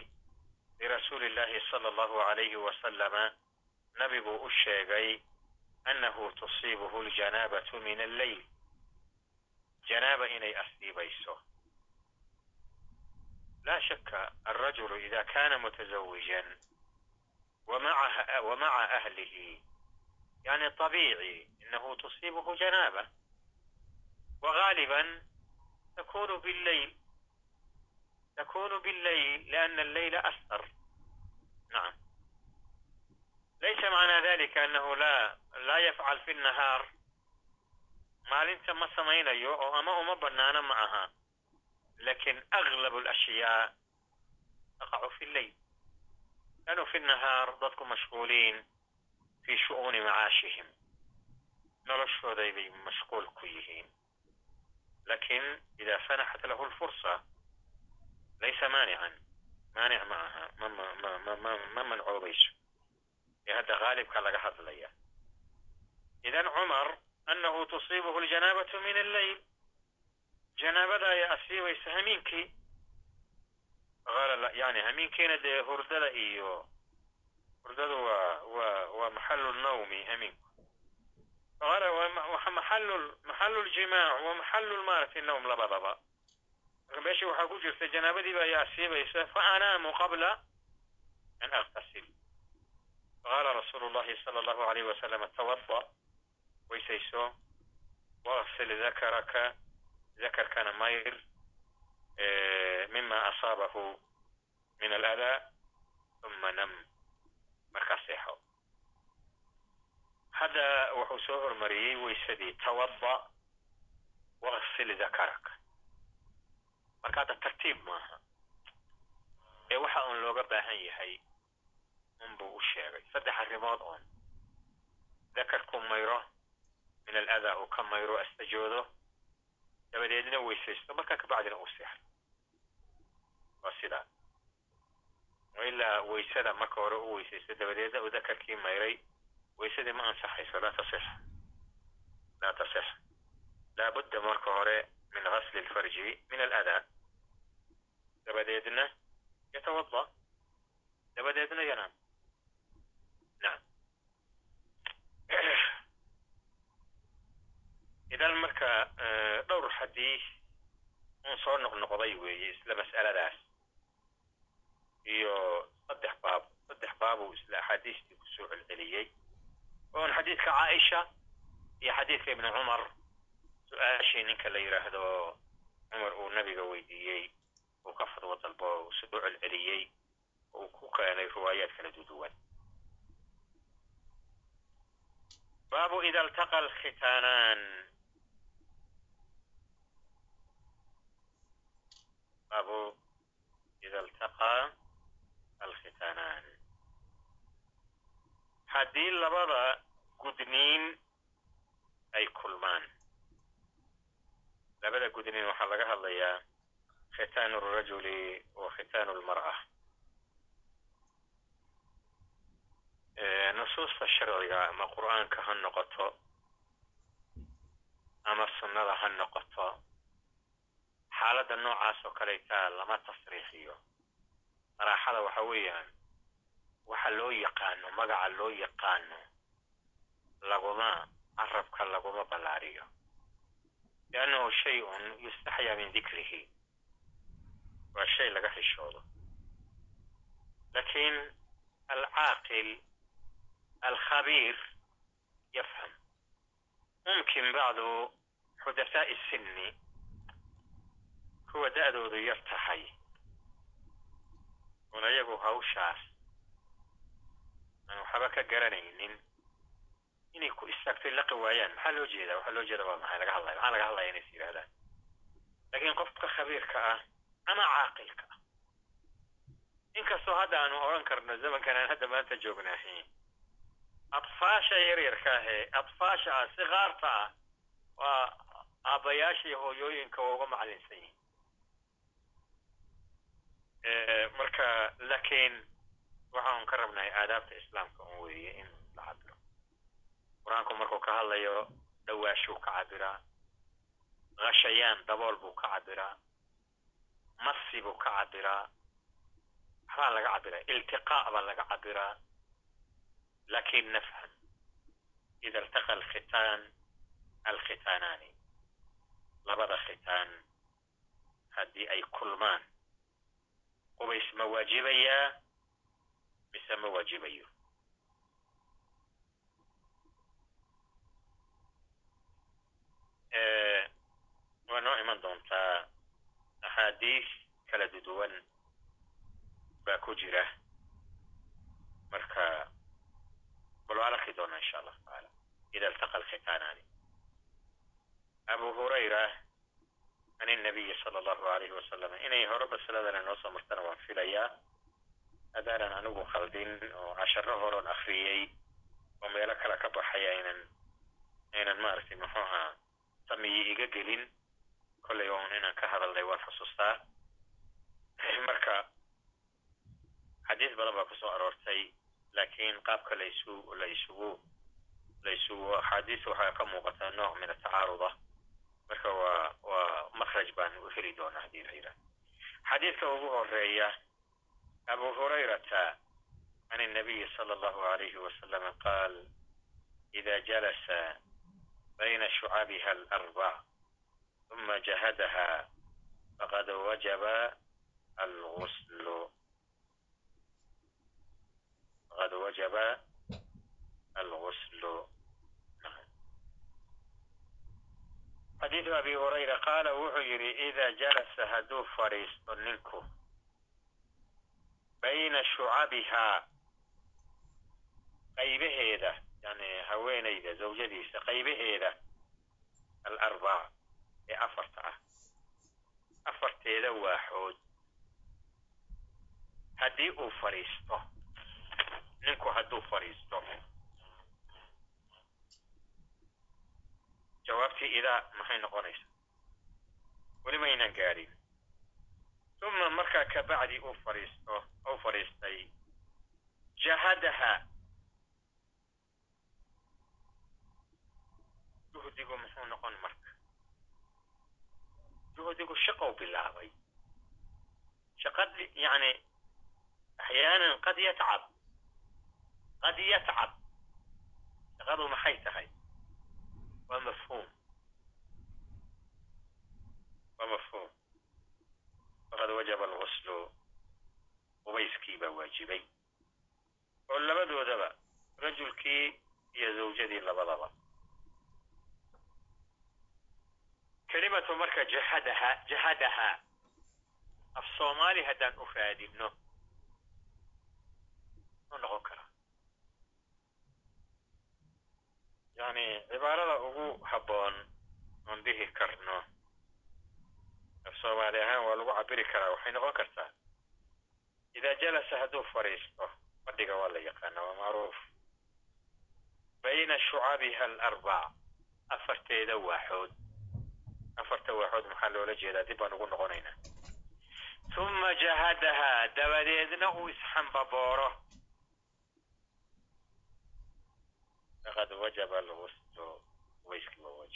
lirasuuli illahi sala allahu alayhi wasalama nabiguu u sheegay annahu tusiibuhu ljanaabatu min alleyl janaaba inay asiibayso لا شك الرجل إذا كان متزوجا ومع ومع أهله يعني طبيعي أنه تصيبه جنابة وغالبا تكون بالليل تكون بالليل لأن الليل أسر نعم ليس معنى ذلك أنه لا لا يفعل في النهار ما لنت ما سمعين أما أما بنانا معها aha laakiin aglab alashyaa taqacu fi lleyl lannu fi nahaar dadku mashquuliin fi shu'uuni macaashihim noloshooday bay mashquul ku yihiin laakiin ida sanaxat lahu lfursa laysa maanican maanic ma aha ma mancoobayso ee hadda haalibka laga hadlaya idan cumar annahu tusiibuhu ljanaabatu min alleyl janaabada ayaa asiibaysa hamiinkii yani hamiinkiina dee hurdada iyo hurdadu waa waa waa maxalu nawmi hamiinku maxalu maxalu ljimaac wa maxalu maaragtay nawm labadaba. Marka meesha waxaa ku jirta janaabadiiba ayaa asiibaysa fa anaamu qabla an aktasil faqaala rasuulu llahi sala allahu alayh wasalam tawada weysayso waqsil dakaraka dakarkana mayr mima asaabahu min aladaa uma nam markaa seexo hadda wuxuu soo hormariyey weysadii tawada waqsil dakaraka marka hadda tartiib maaha ee waxa uun looga baahan yahay unbuu u sheegay saddex arrimood oon dakarku mayro min aladaa uu ka mayro astajoodo dabadeedna weysaysto markaa kabacdina uu seexo waa sidaa ilaa weysada marka hore u weysaysto dabadeedna uu dakarkii mayray weysadii ma ansaxayso laa tasix laa tasix laabudda marka hore min gasli lfarji min aladaa dabadeedna yatawada dabadeedna yanaam nacam idan marka dhowr xadiis un soo noqnoqday weeye isla mas'aladaas iyo saddex baab saddex baabuu isla axaadiistii ku soo celceliyey oon xadiidka caaisha iyo xadiidka ibni cumar su'aashii ninka la yidhaahdo cumar uu nabiga weydiiyey uu ka fadwo dalbo soo celceliyey uu ku keenay riwaayaad kala duduwan baabu ida altaqa alkhitaanaan baabu ida altaqaa alkhitaanaan haddii labada gudniin ay kulmaan labada gudniin waxaa laga hadlayaa khitaanu alrajuli wa khitaanu almar'a nusuusta sharciga ama qur'aanka ha noqoto ama sunnada ha noqoto xaaladda noocaas oo kaleytaa lama tasriixiyo. Saraaxada waxa weeyaan waxa loo yaqaano magaca loo yaqaano laguma carabka laguma ballaariyo. Liannahu shay-un yustaxyaa min dikrihi waa shay laga xishoodo laakiin alcaaqil alkhabiir yafham. Mumkin bacdu xudasaa'i sinni kuwa da'doodu yar tahay. Un ayagu hawshaas aan waxba ka garanaynin inay ku istaagtay laqi waayaan maxaa loo jeedaa? Waxaa loo jeeda waa maxay? Laga hadlaya maxaa laga hadlaya inay is yidhahdaan laakiin qofka khabiirka ah ama caaqilka ah. Inkastoo hadda aanu odhan karno zamankan aan hadda maanta joognaahi atfaasha yaryarka ahee atfaasha ah sikaarta ah waa aabbayaasha iyo hooyooyinka waa uga maclinsan yihiin marka laakiin waxaan ka rabnahay aadaabta islaamka un weeye in la cabiro qur'aanku markuu ka hadlayo dhawaashuu ka cabiraa khashayaan dabool buu ka cabiraa masi buu ka cabiraa waxbaa laga cabiraa iltiqaa baa laga cabiraa laakiin nafham ida iltaqa alkhitaan alkhitaanaani labada khitaan haddii ay kulmaan qubays ma waajibayaa mise ma waajibayo waa noo iman doontaa axaadiis kala duduwan baa ku jira marka bal waan arki doonaa insha allahu tacaala ida iltaqa alkhitaanaani abu hurayra can inabiyi sala allahu alayhi wasalam inay hore masaladana noo soo martana waan filayaa haddaanan anigu khaldin oo casharo horon akriyey oo meelo kale ka baxay aynan aynan maaragtay muxuuha samiyi iga gelin kollay un inaan ka hadalnay waan xusuustaa marka xadiis badan baa ku soo aroortay laakiin qaabka laysu la isugu la waxaa ka muuqata nooc min atacaaruda marka waa waa makraj baan u heli doonaa haddii la yidhahdo xadiidka ugu horreeya abu hurayrata can الnabiyi salى اllahu عalayhi wasalam qaal إida jalasa bayna shucabiha alarbaa uma jahadaha faqad wajaba algusl faqad wajaba alguslu xadiidu abi hurayra qaala wuxuu yidhi ida jalasa hadduu fadhiisto ninku bayna shucabihaa qaybaheeda yani haweenayda zawjadiisa qaybaheeda alarbac ee afarta ah. Afarteeda waaxood haddii uu fadhiisto ninku hadduu fadhiisto jawaabtii idaa maxay noqonaysaa? Weli maynaan gaadhin uma markaa kabacdi uu fadhiisto u fadhiistay jahadaha juhdigu muxuu noqon marka? Juhdigu shaqou bilaabay. Shaqad yani axyaanan qad yatcab. Qad yatcab. Shaqadu maxay tahay waa mafhuum faqad wajaba alguslu qubayskii baa waajibay oo labadoodaba rajulkii iyo zawjadii labadaba kelimatu marka jahadaha jahadaha. Af soomaali haddaan u raadinno noqon yani cibaarada ugu habboon oon dhihi karno af soomaali ahaan waa lagu cabiri karaa waxay noqon kartaa idaa jalasa hadduu fadhiisto fadhiga waa la yaqaana waa macruuf. Bayna shucabiha alarbac afarteeda waaxood. Afarta waaxood maxaa loola jeedaa? Dib baan ugu noqonaynaa. Uma jahadaha dabadeedna uu isxambabooro faqad wajaba alguslu wayskii waa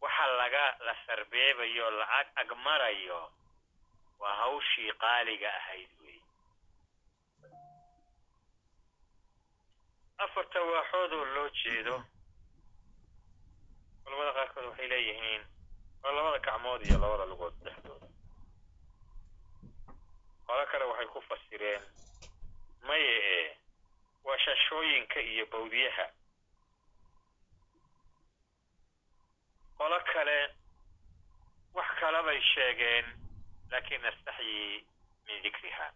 waxa laga la sarbeebayo lacag agmarayo waa hawshii qaaliga ahayd wey. Afarta waaxoodoo loo jeedo culamada qaarkood waxay leeyihiin waa labada gacmood iyo labada lugood dhexdooda. Qolo kale waxay ku fasireen maye ee waa shashooyinka iyo bawdiyaha qolo kale wax kala bay sheegeen laakiin nastaxyi min dikriha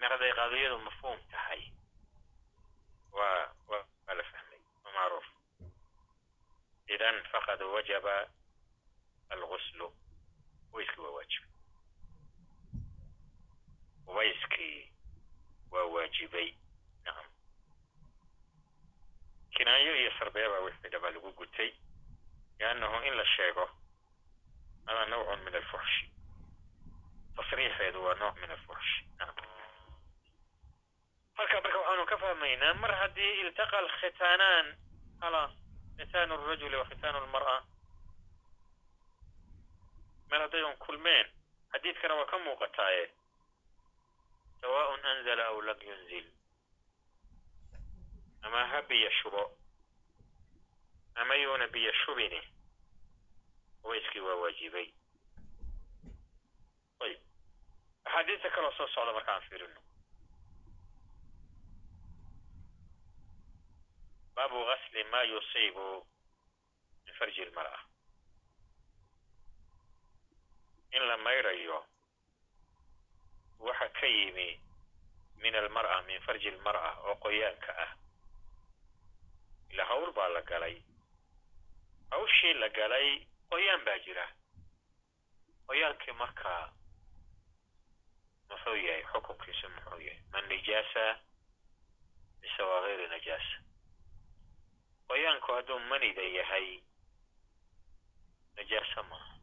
mar hadday qadiyadu mafhuum tahay waa la fahmay. Waa macruuf. Idan faqad wajaba alguslu wayskii waa waajibay wayskii waa waajibay nacam kinaayo iyo sarbeebaa wixii dhabaa lagu gutay. Liannahu in la sheego hada nawcun min alfuxshi tasriixeedu waa nooc min alfuxshi nacam halkaa marka waxaanu ka fahmaynaa mar haddii iltaqa alkhitaanaan khalaas khitaanu alrajuli wa khitaanu almar'a mar haddayan kulmeen xadiidkana waa ka muuqataaye anzala aw lam yunzil ama ha biyo shubo ama yuuna biyo shubini wayskii waa waajibay ayib axaadiista kaloo soo socda markaan fiirino baabu gasli ma yusiibu min farji ilmar'a in la mayrayo waxa ka yimi min almar'a min farji almar'a oo qoyaanka ah. Ila hawl baa la galay. Hawshii la galay qoyaan baa jira. Qoyaankii markaa muxuu yahay xukunkiisu muxuu yahay ma nijaasa mise waa gayri najaasa. Qoyaanku hadduu manida yahay najaasa maaha.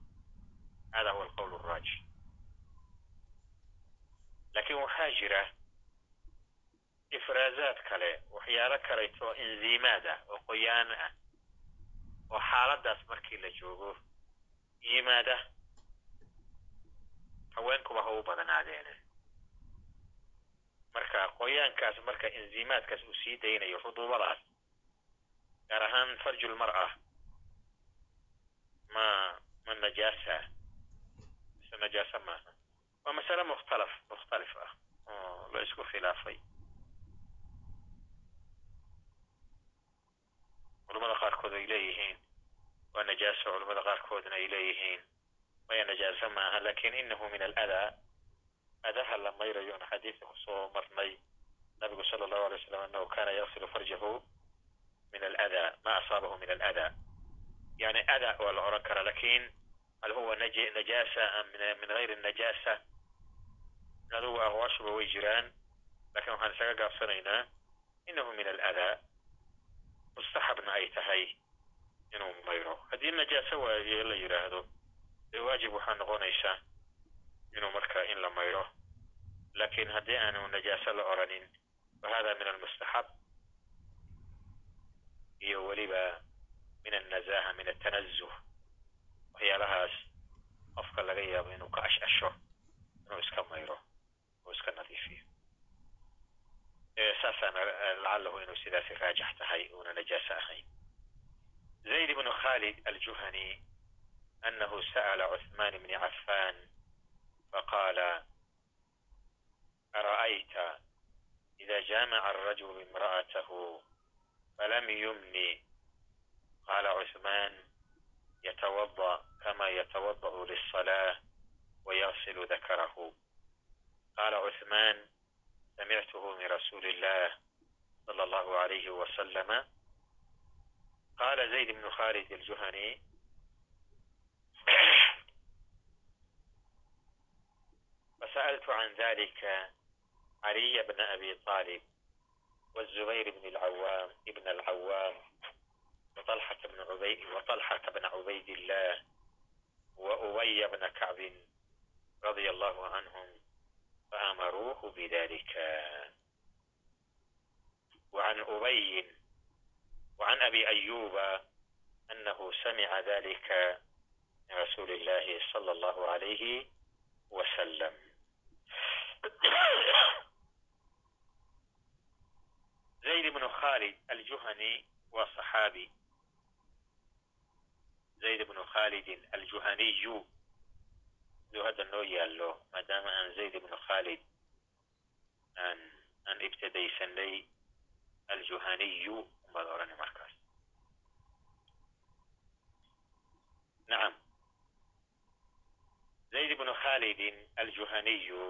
Hada huwa alqowl alraajix laakiin waxaa jira ifraazaad kale waxyaalo kaleeto inziimaad ah oo qoyaan ah oo xaaladaas markii la joogo yimaada haweenkuba ha u badanaadeene marka qoyaankaas marka inziimaadkaas uu sii daynayo ruduubadaas gaar ahaan farjulmar'a ma ma najaasa mise najaasa maaha waa masale mukhtalaf mukhtalif ah oo la isku khilaafay culamada qaarkood ay leeyihiin waa najaaso culamada qaarkoodna ay leeyihiin maya najaasa maaha laakiin inahu min aladaa adaha la mayrayo on xadiidka ku soo marnay nabigu sala allahu alay waslam anahu kana yaksilu farjahu min aladaa ma asaabahu min aladaa yani ada waa la oran karaa laakiin hal huwa najaasa am min gayri najaasa adugu aqwaashuba way jiraan laakiin waxaan isaga gaabsanaynaa inahu min aladaa mustaxabna ay tahay inuu mayro haddii najaaso waaye la yidhaahdo dee waajib waxaa noqonaysaa inuu marka in la mayro laakiin haddii aanu najaaso la oranin fa hada min almustaxab iyo weliba min alnazaha min altanazuh waxyaalahaas qofka laga yaabo inuu ka ash-asho inuu iska mayro iska nadiifiyo saasaana lacalahu inuu sidaasi raajax tahay uuna najaaso ahayn zayd ibnu khalid aljuhani anahu sa'la cuثman bni cafan faqaala ara'ayta ida jaamaca arajulu imra'atahu falam yumni qaala cuثman yatawaضأ kama yatawaضأu liلصalaة wayaغsilu dakarahu قال عثمان سمعته من رسول الله صلى الله عليه وسلم قال زيد بن خالد الجهني فسألت عن ذلك علي بن أبي طالب والزبير بن العوام ابن العوام وطلحة بن عبيد وطلحة بن عبيد الله وأبي بن كعب رضي الله عنهم فأمروه بذلك وعن أبي وعن أبي أيوب أنه سمع ذلك من رسول الله صلى الله عليه وسلم زيد بن خالد الجهني وصحابي زيد بن خالد الجهني ذو هذا النوع يالله ما دام أن زيد بن خالد أن aan ibtadaysanay aljuhaniyu umbaad odhani markaas nacam zayd bnu khalidin aljuhaniyu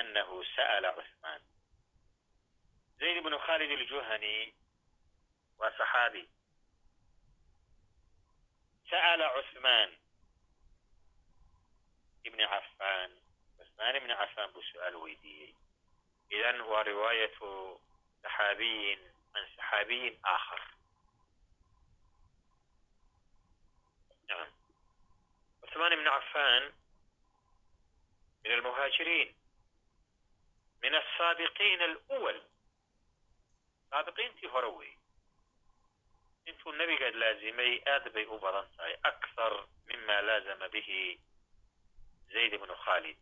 anahu sa'la cuثman zayd bnu khalid aljuhani waa saxaabi sa'la cuثman ibni cafan cuثmaan ibni cafan buu su'aal weydiiyey idan waa riwaayatu saxaabiyin can saxaabiyin aakhar cuثmaan ibni cafan min almuhaajiriin min asaabiqiina alwal saabiqiintii hore wey intuu nebiga laazimay aad bay u badan tahay akthar mima laazama bihi zayd ibnu khaalid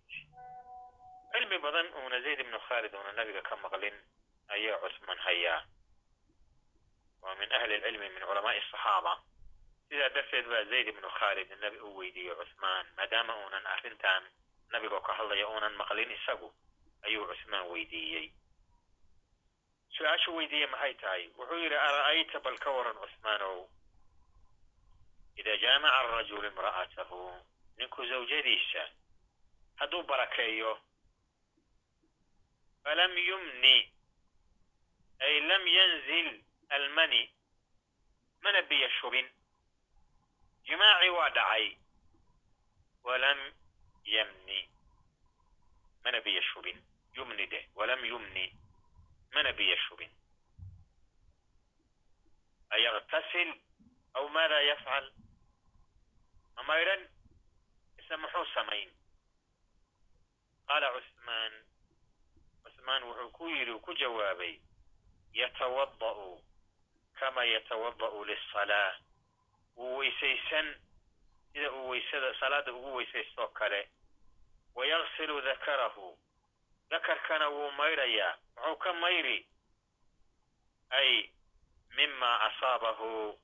cilmi badan uuna zayd ibnu khaalid uuna nabiga ka maqlin ayaa cusman hayaa waa min ahli lcilmi min culamaai asaxaaba sidaa darteed baa zayd ibnu khaalid nabi u weydiiyey cusmaan maadaama uunan arrintan nabigo ka hadlaya uunan maqlin isagu ayuu cusmaan weydiiyey su'aashuu weydiiyey maxay tahay wuxuu yidhi ara'ayta bal ka waran cusmaanow ida jaamaca arajulu imra'atahu ninku zawjadiisa hadduu barakeeyo falam yumni. Ay lam yanzil almani. Mana biyo shubin jimaaci waa dhacay walam yamni. Mana biyo shubin yumni deh walam yumni. Mana biyo shubin ayaqtasil aw maada yafcal ma maydhan muxuu samayn. Qaala cusmaan. Cusmaan wuxuu ku yidhi ku jawaabay yatawada'u kama yatawada'u lisalaa wuu weysaysan sida uu weysada salaadda ugu weysaystoo kale. Wayaksilu dakarahu. Dakarkana wuu maydhayaa. Muxuu ka mayri? Ay mima asaabahu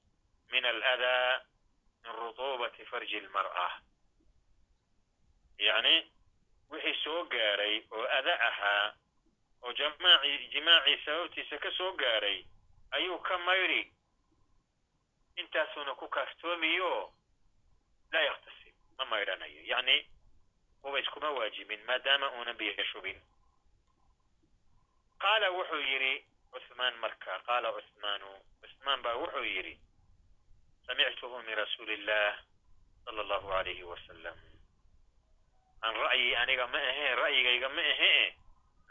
min aladaa min rutuubati farji almar'a yacni wixii soo gaaray oo ada ahaa oo jamaaci jimaacii sababtiisa ka soo gaaray ayuu ka mayri intaasuuna ku kaaftoomiyo laa yaktasib ma maydhanayo yacni kuba iskuma waajibin maadaama uunan biyo shubin qaala wuxuu yidhi cuثmaan marka qaala cuثmaanu cuثmaan baa wuxuu yidhi samictuhu min rasuuli illah sala allahu alayhi wasalam an ra'yi aniga ma ahee ra'yigayga ma ahee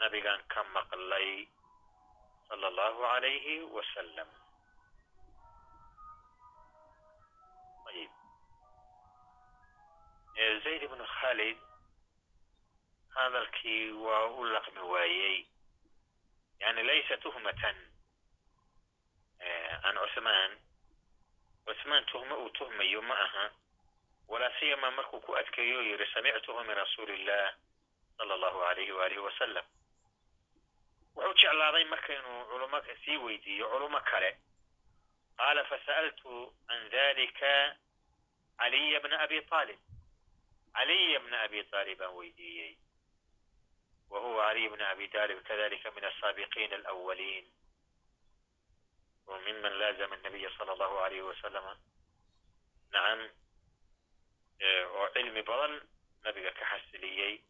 nabigaan ka maqlay sala allahu alayhi wasalam ayib zayd ibnu khalid hadalkii waa u laqmi waayey. Yani laysa tuhmatan can cuثmaan cuثmaan tuhmo uu tuhmayo ma aha walaa siyama markuu ku adkeeyo yidhi samictuhu min rasuuli illah sala allahu alayhi waalihi wasalam wuxuu jeclaaday marka inuu culimo sii weydiiyo culimo kale qaala fasa'altu can dalika caliya bna abi aalib caliya bna abi aalib baan weydiiyey wa huwa bna abi talib kadalika min asaabiqiina alawaliin wa miman laazama annabiya allahu alayhi wasalama nacam oo cilmi badan nabiga ka xasiliyey.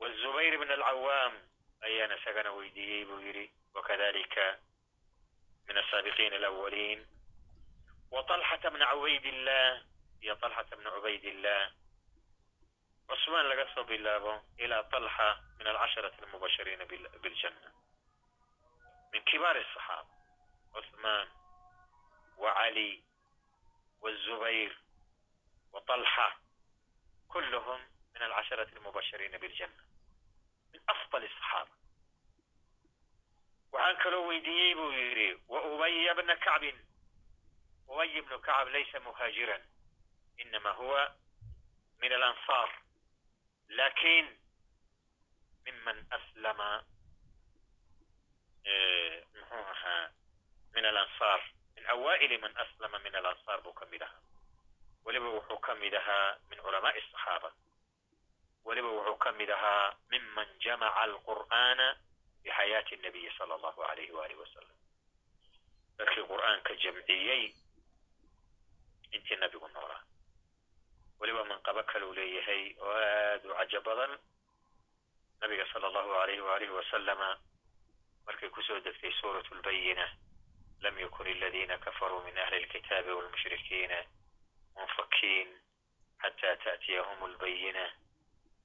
Wazubayr bn alcawaam ayaan isagana weydiiyey buu yidhi wakadalika min asaabiqiin alawaliin waطalxata bna cubaydillah iyo طalxata bna cubaydillah cusmaan laga soo bilaabo ilaa طalxa min alcasharati almubashiriina biاljanna min kibaar الصaxaaba cusmaan wacali wالzubayr وطلحة كلهم من العشرة المبشرين بالجنة من أفضل الصحابة وعن كلو ويديب ويري وأبي بن كعب أبي بن كعب ليس مهاجرا إنما هو من الأنصار لكن ممن أسلم من الأنصار من من أسلم من الأنصار مكملها weliba wuxuu ka mid ahaa min culamaai asaxaaba weliba wuxuu ka mid ahaa miman jamaca alqur'aana fi xayaati nabiyi sala allahu alayhi waalihi wasalam dadkii qur'aanka jamciyey intii nabigu noolaa. Weliba manqabo kaluu leeyahay oo aad u cajo badan nabiga sala allahu alayhi waalihi wasalama markay ku soo degtay suuratu lbayina lam yakun aladiina kafaruu min ahli alkitaabi walmushrikiina munfakiin xataa ta'tiyahum albayina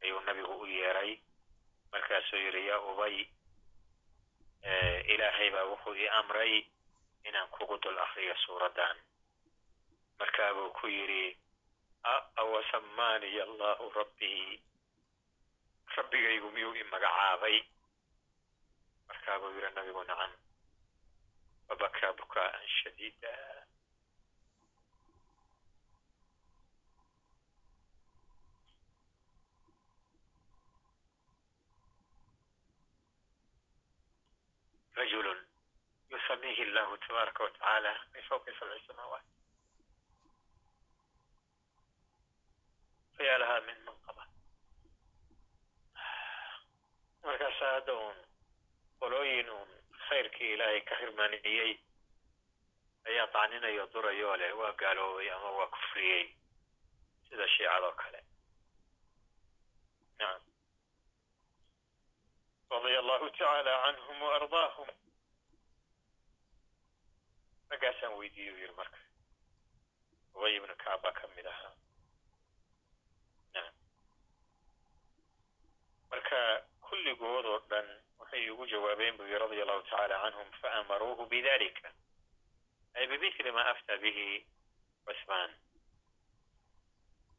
ayuu nabigu u yeeray. Markaasuu yidhi yaa ubay ilaahay baa wuxuu ii amray inaan kugu dul akriyo suuraddan. Markaabuu ku yidhi awasamaaniya allahu rabbii. Rabbigaygu miyuu i magacaabay? Markaabuu yidhi nabigu nacam fabakaa bukaa'an shadiida rajulun yusamiihi allahu tabaaraka watacaala min fawqi sabci samaawaat fayaa lahaa min manqaba markaasaa hadda uun qolooyin uun khayrkii ilaahay ka hirmaniyey ayaa tacninayo durayoo leh waa gaaloobay ama waa kufriyey sida shiicadoo kale nacam radia allahu tacaala canhum waardaahum raggaasaan weydiiye u yidhi marka. Ubay ibnu kacab baa ka mid ahaa nacam marka kulligood oo dhan waxay igu jawaabeen buu yidhi radia allahu tacaala canhum faamaruuhu bidalika ay bimithli ma aftaa bihi cuthmaan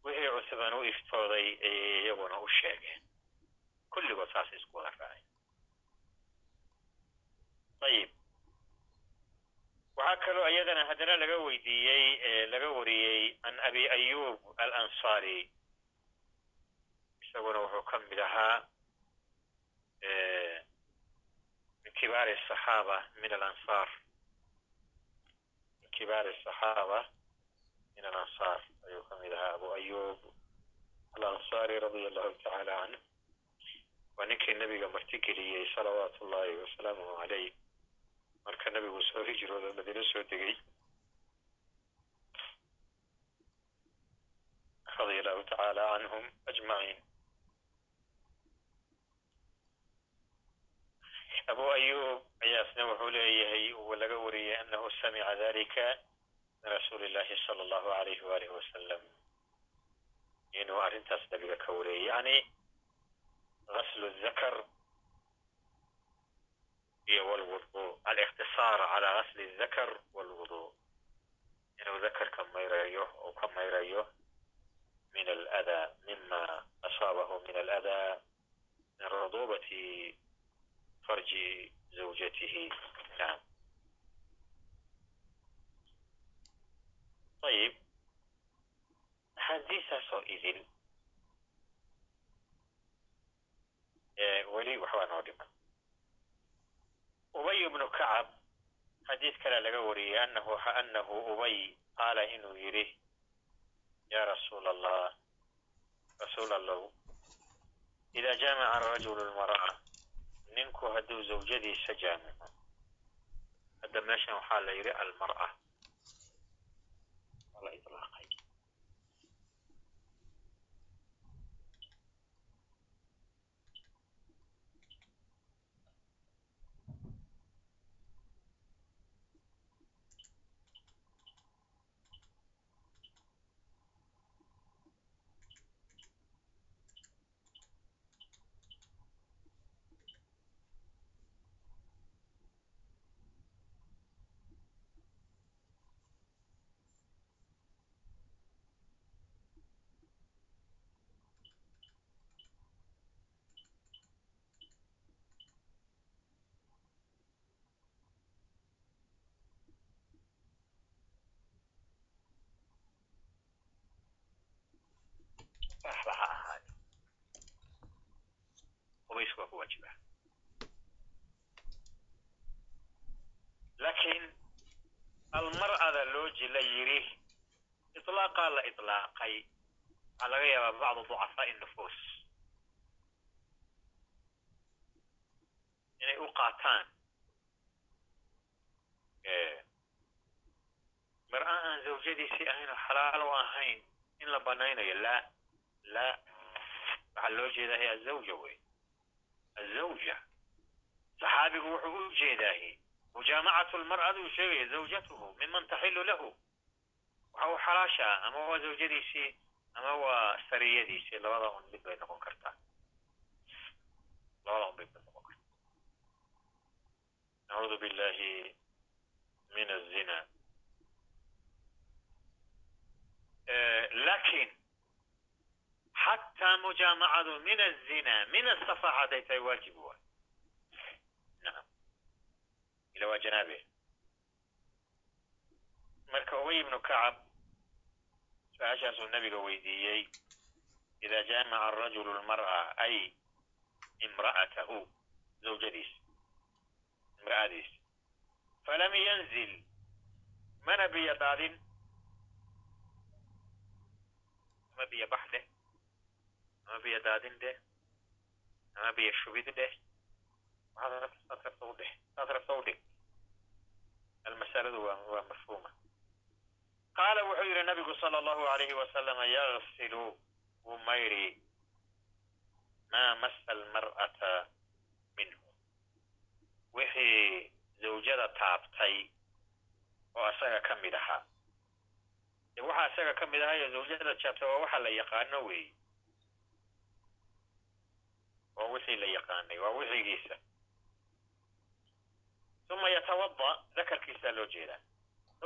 wixii cuthmaan u iftooday ayay iyaguna u sheegeen. Kulligood saasay isku wada raacay ayib waxaa kaloo iyadana haddana laga weydiiyey laga wariyey can abi ayub alansaari isaguna wuxuu ka mid ahaa min kibaari asaxaaba min alansaar min kibaari asaxaaba min alansaar ayuu ka mid ahaa abu ayub alansaari radia allahu tacaala canhu waa ninkii nabiga martigeliyey salawaatu ullahi wasalaamuhu calayh marka nabigu soo hijrooda madiine soo degay. Radia allahu tacaala canhum ajmaciin. Abu ayub ayaasna wuxuu leeyahay uu laga wariyey anahu samica dalika min rasuuli illahi sala allahu alayhi walih wasalam inuu arrintaas nabiga ka wariyey yani gaslu zakar saara calaa gasli dakar walwuduu inuu dakarka mayrayo ou ka mayrayo min aladaa mima asaabahu min aladaa min ruduubati farji zawjatihi naam ayib haddii saasoo idin weli waxbaa noo dhiman ubay bnu kacab xadiis kale laga wariyey anahu anahu ubay qaala inuu yidhi ya rasuula allah rasuul allow ida jaamaca arajulu lmar'a ninku hadduu zawjadiisa jaamico. Hadda meeshan waxaa la yidhi almar'a waa la ilaaqay waxba ha ahaade qubaysku waa ku waajiba laakiin almar'ada loo jila yidhi iطlaaqaa la iطlaaqay waxaa laga yaabaa bacdu ducafaa'i nufuus inay u qaataan mar-a aan zawjadiisii ahaynoo xalaal u ahayn in la banaynayo laa laa waxaa loo jeedaahay azawja wey azawja. Saxaabigu wuxuu u jeedaahi mujaamacatu lmar'aduu sheegaya zawjatuhu miman taxilu lahu waxa uu xalaashaa ama waa zawjadiisii ama waa sariyadiisii labada un mid bay noqon kartaa. Labada un bay mid noqon kartaa. Nacuudu billahi min azina laakiin xataa mujaamacadu min azina min asafax hadday tahay waajib waay nacam ila waa janaabe. Marka ubay ibnu kacab su'aashaasuu nabiga weydiiyey ida jaamaca arajulu lmar'a ay imra'atahu zawjadiis imra'adiis falam yanzil mana biyo daadin ama biyo bax dheh ama biyo daadin dheh ama biyo shubid dheh waxaad rabta u dheh saad rabta u dhig almasaladu waa waa mafhuuma qaala wuxuu yidhi nabigu sala allahu alayhi wasalama yagsilu wuu mayri maa masa almar'ata minhu. Wixii zawjada taabtay oo asaga ka mid ahaa. De waxaa isaga ka mid ahayo zawjada jaabtay waa waxa la yaqaano weey waa wixii la yaqaanay waa wixigiisa. Uma yatawada dakarkiisaa loo jeedaa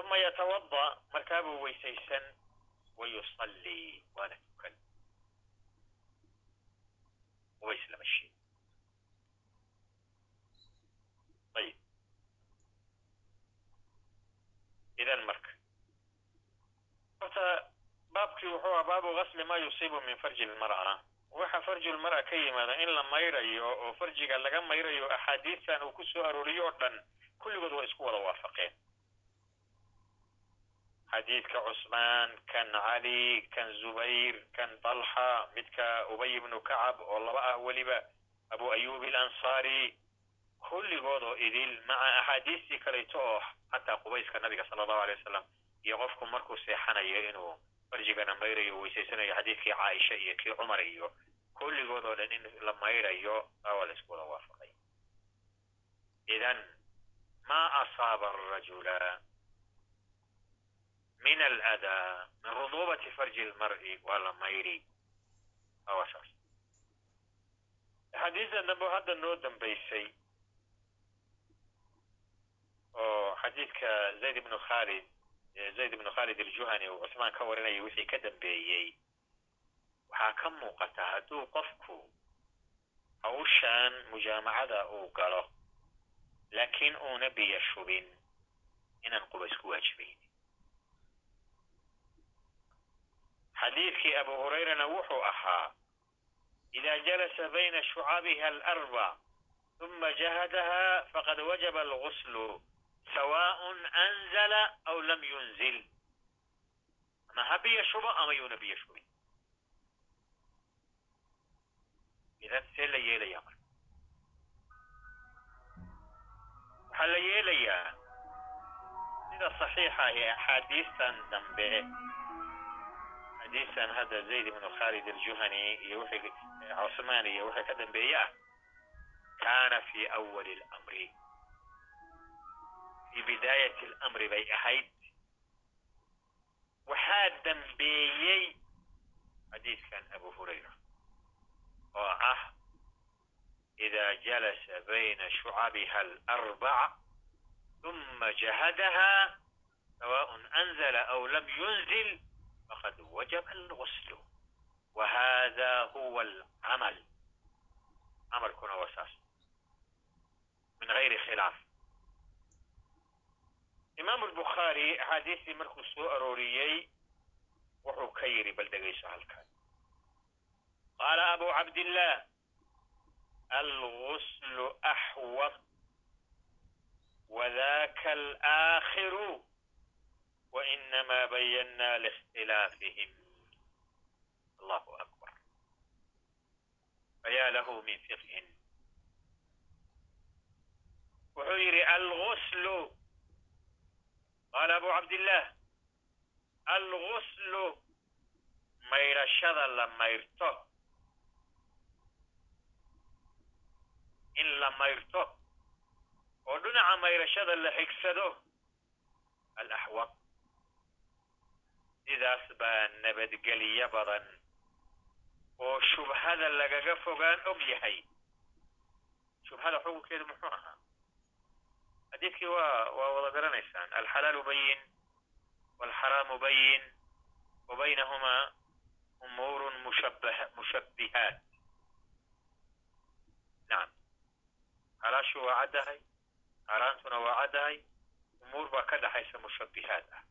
uma yatawada markaabuu weysaysan wa yusallii waana tukan ways lama sheeg ayib idan marka horta baabkii wuxuu aha baabu gasli ma yusiibu min farji lmar'a waxa farji lmar'a ka yimaada in la mayrayo oo farjiga laga mayrayo axaadiistan uu ku soo arooriyo oo dhan kulligood waa isku wada waafaqeen xadiidka cusmaan kan cali kan zubayr kan talxa midka ubay ibnu kacab oo laba ah weliba abu ayub alansaari kulligood oo idil maca axaadiistii kalayto oo xataa qubayska nabiga sala allahu alay wasalam iyo qofku markuu seexanayo inuu farjigana mayrayo weysaysanayo xadiidkii caaisha iyo kii cumar iyo kulligood oo dhan in la mayrayo aa waa la isku wada waafaqay. Idan ma asaaba arajula min aladaa min rudubati farji lmar'i waa mayri waa saas xadiisda dambe hadda noo dambaysay oo xadiidka zayd ibnu khalid zayd ibnu khalid aljuhani uu cusmaan ka warinayay wixii ka dambeeyey waxaa ka muuqata hadduu qofku hawshan mujaamacada uu galo laakiin uuna biyo shubin inaan qubays ku waajibayn xadiidkii abu hurayrana wuxuu ahaa ida jalasa bayna shucabiha alarbac ثuma jahadaha faqad wajaba alguslu sawaaء anzala aw lam yunzil. Ama ha biyo shubo ama yuuna biyo idan see la yeelaya marka. Waxaa la yeelayaa sida saxiixa ahi axaadiistan dambe hadiisan hadda zayd ibnu khaalid aljuhani iyo wixii cosmaan iyo wixii ka dambeeye ah kaana fii awali اlamri fii bidaayati اlamri bay ahayd. Waxaa dambeeyey xadiidkan abu hurayra oo ah إida jalasa bayna shucabiha alarbac ثuma jahadaha sawaaء anzla aw lam yunzil faqad wajaba alguslu wa hada huwa alcamal camalkuna waa saas min gayri khilaaf imaam albukhaari axaadiistii markuu soo arooriyey wuxuu ka yidhi bal dhegayso halkan qaala abu cabdillah alguslu axwad wainama bayana liاkhtilaafihim allahu akbar faya lahu min fiqhin wuxuu yidhi alguslu qaala abu cabdillaah alguslu maydhashada la mayrto in la mayrto oo dhinaca mayrashada la xigsado alaxwaq sidaas baa nabadgelyo badan. Oo shubhada lagaga fogaan og yahay. Shubhada xukunkeedu muxuu ahaa? Xadiidkii waa waa wada garanaysaan. Alxalaalu bayin walxaraamu bayin wa baynahumaa umuurun mushabbah mushabbihaat. Nacam xalaashu waa caddahay xaaraantuna waa caddahay umuur baa ka dhaxaysa mushabbihaat ah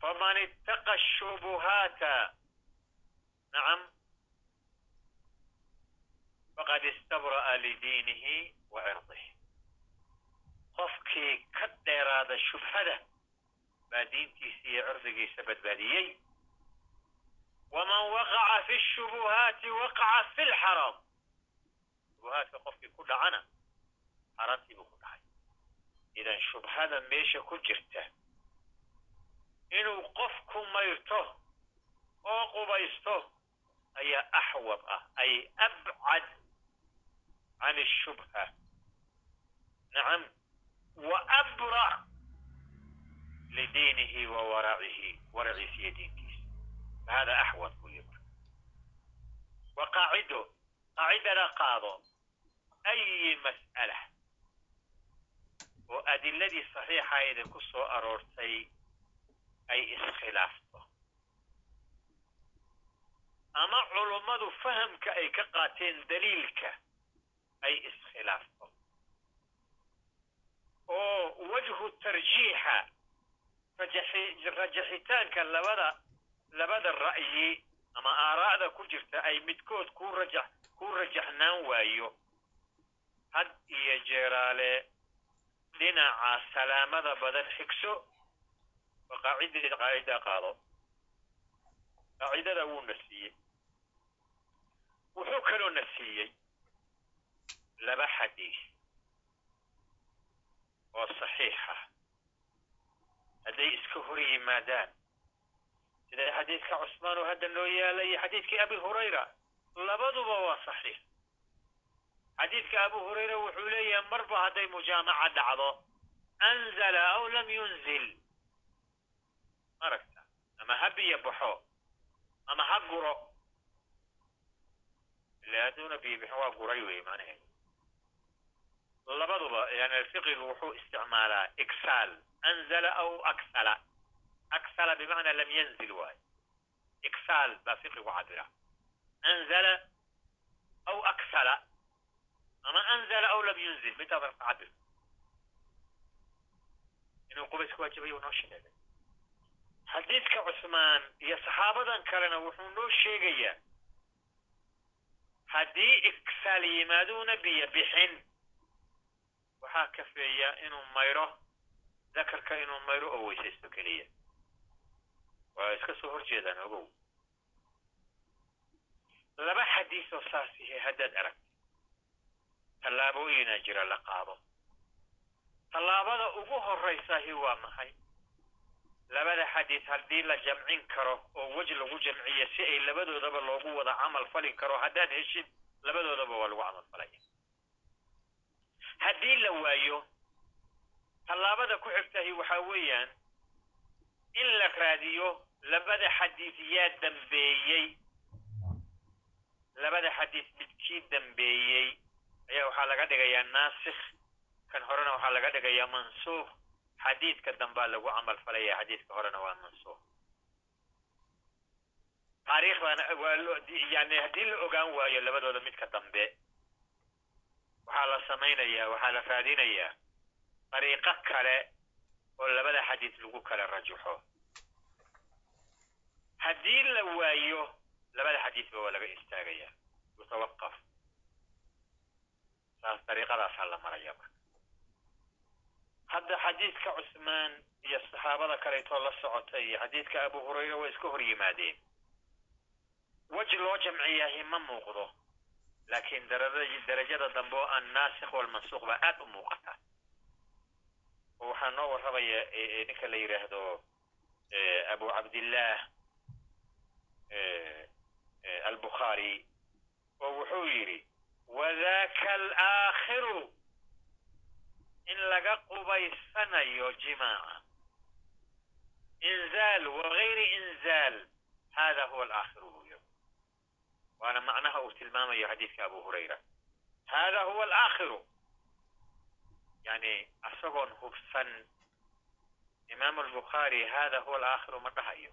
faman ittaqa shubuhaata nacam faqad istabra'a lidiinihi wa qofkii ka dheeraada shubhada baa diintiisa iyo cirdigiisa badbaadiyey waman waqaca fi shubuhaati waqaca fi lxaraam shubuhaadka qofkii ku dhacana xaaraantii buu ku dhacay idan shubhada meesha ku jirta inuu qofku mayrto oo qubaysto ayaa axwad ah ay abcad can ashubha nacam wa abrac lidiinihi wa waracihi waraciisa iyo diinkiisa buu yii marka wa qaacido qaacidana qaado ayi mas'ala. Oo adiladii saxiixayda ku soo aroortay ay iskhilaafto. Ama culummadu fahamka ay ka qaateen daliilka ay iskhilaafto. Oo wajhu tarjiixa rajaxitaanka labada labada ra'yi ama aaraa'da ku jirta ay midkood ku rajax ku rajaxnaan waayo. Had iyo jeeraale dhinaca salaamada badan xigso qaacidadeeda qaacida qaado. Qaacidada wuu na siiyey. Wuxuu kaloo na siiyey laba xadiis oo saxiixa hadday iska hor yimaadaan. Sida xadiidka cusmaan oo hadda noo yaalla iyo xadiidkii abi hurayra labaduba waa saxiix. Xadiidka abu hurayra wuxuu leeyahay marba hadday mujaamaca dhacdo anzala aw lam yunzil maragta ama ha biyo baxo ama ha guro. Ila hadduuna biyo bixin waa guray wey macnaheedu labaduba yani fiqigu wuxuu isticmaalaa iksaal anzala aw aksala. Aksala bimacnaa lam yanzil waayo iksaal baa fiqigu cabira anzala aw aksala ama anzala aw lam yunzil midaadan ka cabir inuu waajibayo noo sheegay xadiidka cusmaan iyo saxaabadan kalena wuxuu noo sheegayaa haddii iksaal yimaaduuna biyo bixin waxaa kafeeya inuu mayro dakarka inuu mayro oo weysaysto keliya. Waa iska soo hor jeedaan ogow. Laba xadiis oo saas yahay haddaad aragti tallaabooyina jira la qaado. Tallaabada ugu horraysahi waa maxay labada xadiis haddii la jamcin karo oo wej lagu jamciyo si ay labadoodaba loogu wada camal falin karo haddaad heshid labadoodaba waa lagu camal falaya. Haddii la waayo tallaabada ku xigtahi waxaa weeyaan in la raadiyo labada xadiis yaa dambeeyey labada xadiis midkii dambeeyey ayaa waxaa laga dhigayaa naasikh kan horena waxaa laga dhigayaa mansuukh xadiidka dambaa lagu camal falaya xadiidka horena waa waa loo yani haddii la ogaan waayo labadooda midka dambe waxaa la samaynayaa waxaa la raadinayaa dariiqo kale oo labada xadiis lagu kala rajaxo haddii la waayo labada xadiisba waa laga istaagayaa. Yutawaqaf saas dariiqadaasaa la maraya marka hadda xadiidka cusmaan iyo saxaabada kaleetoo la socotay iyo xadiidka abu hurayra way iska hor yimaadeen. Wej loo jamciyahi ma muuqdo laakiin darajada dambe oo annaasikh walmansuuq baa aad u muuqata. Oo waxaa noo warramaya ninka la yidhaahdo abu cabdillaah albukhaari oo wuxuu yidhi wadaka alaakhiru in laga qubaysanayo jimaaca inzaal wagayri inzaal hada huwa alaakhiru buu yiri waana macnaha uu tilmaamayo xadiidka abu hurayra hada huwa alaakhiru yani asagoon hubsan imaamu albukhaari hada huwa alaakhiru ma dhahayo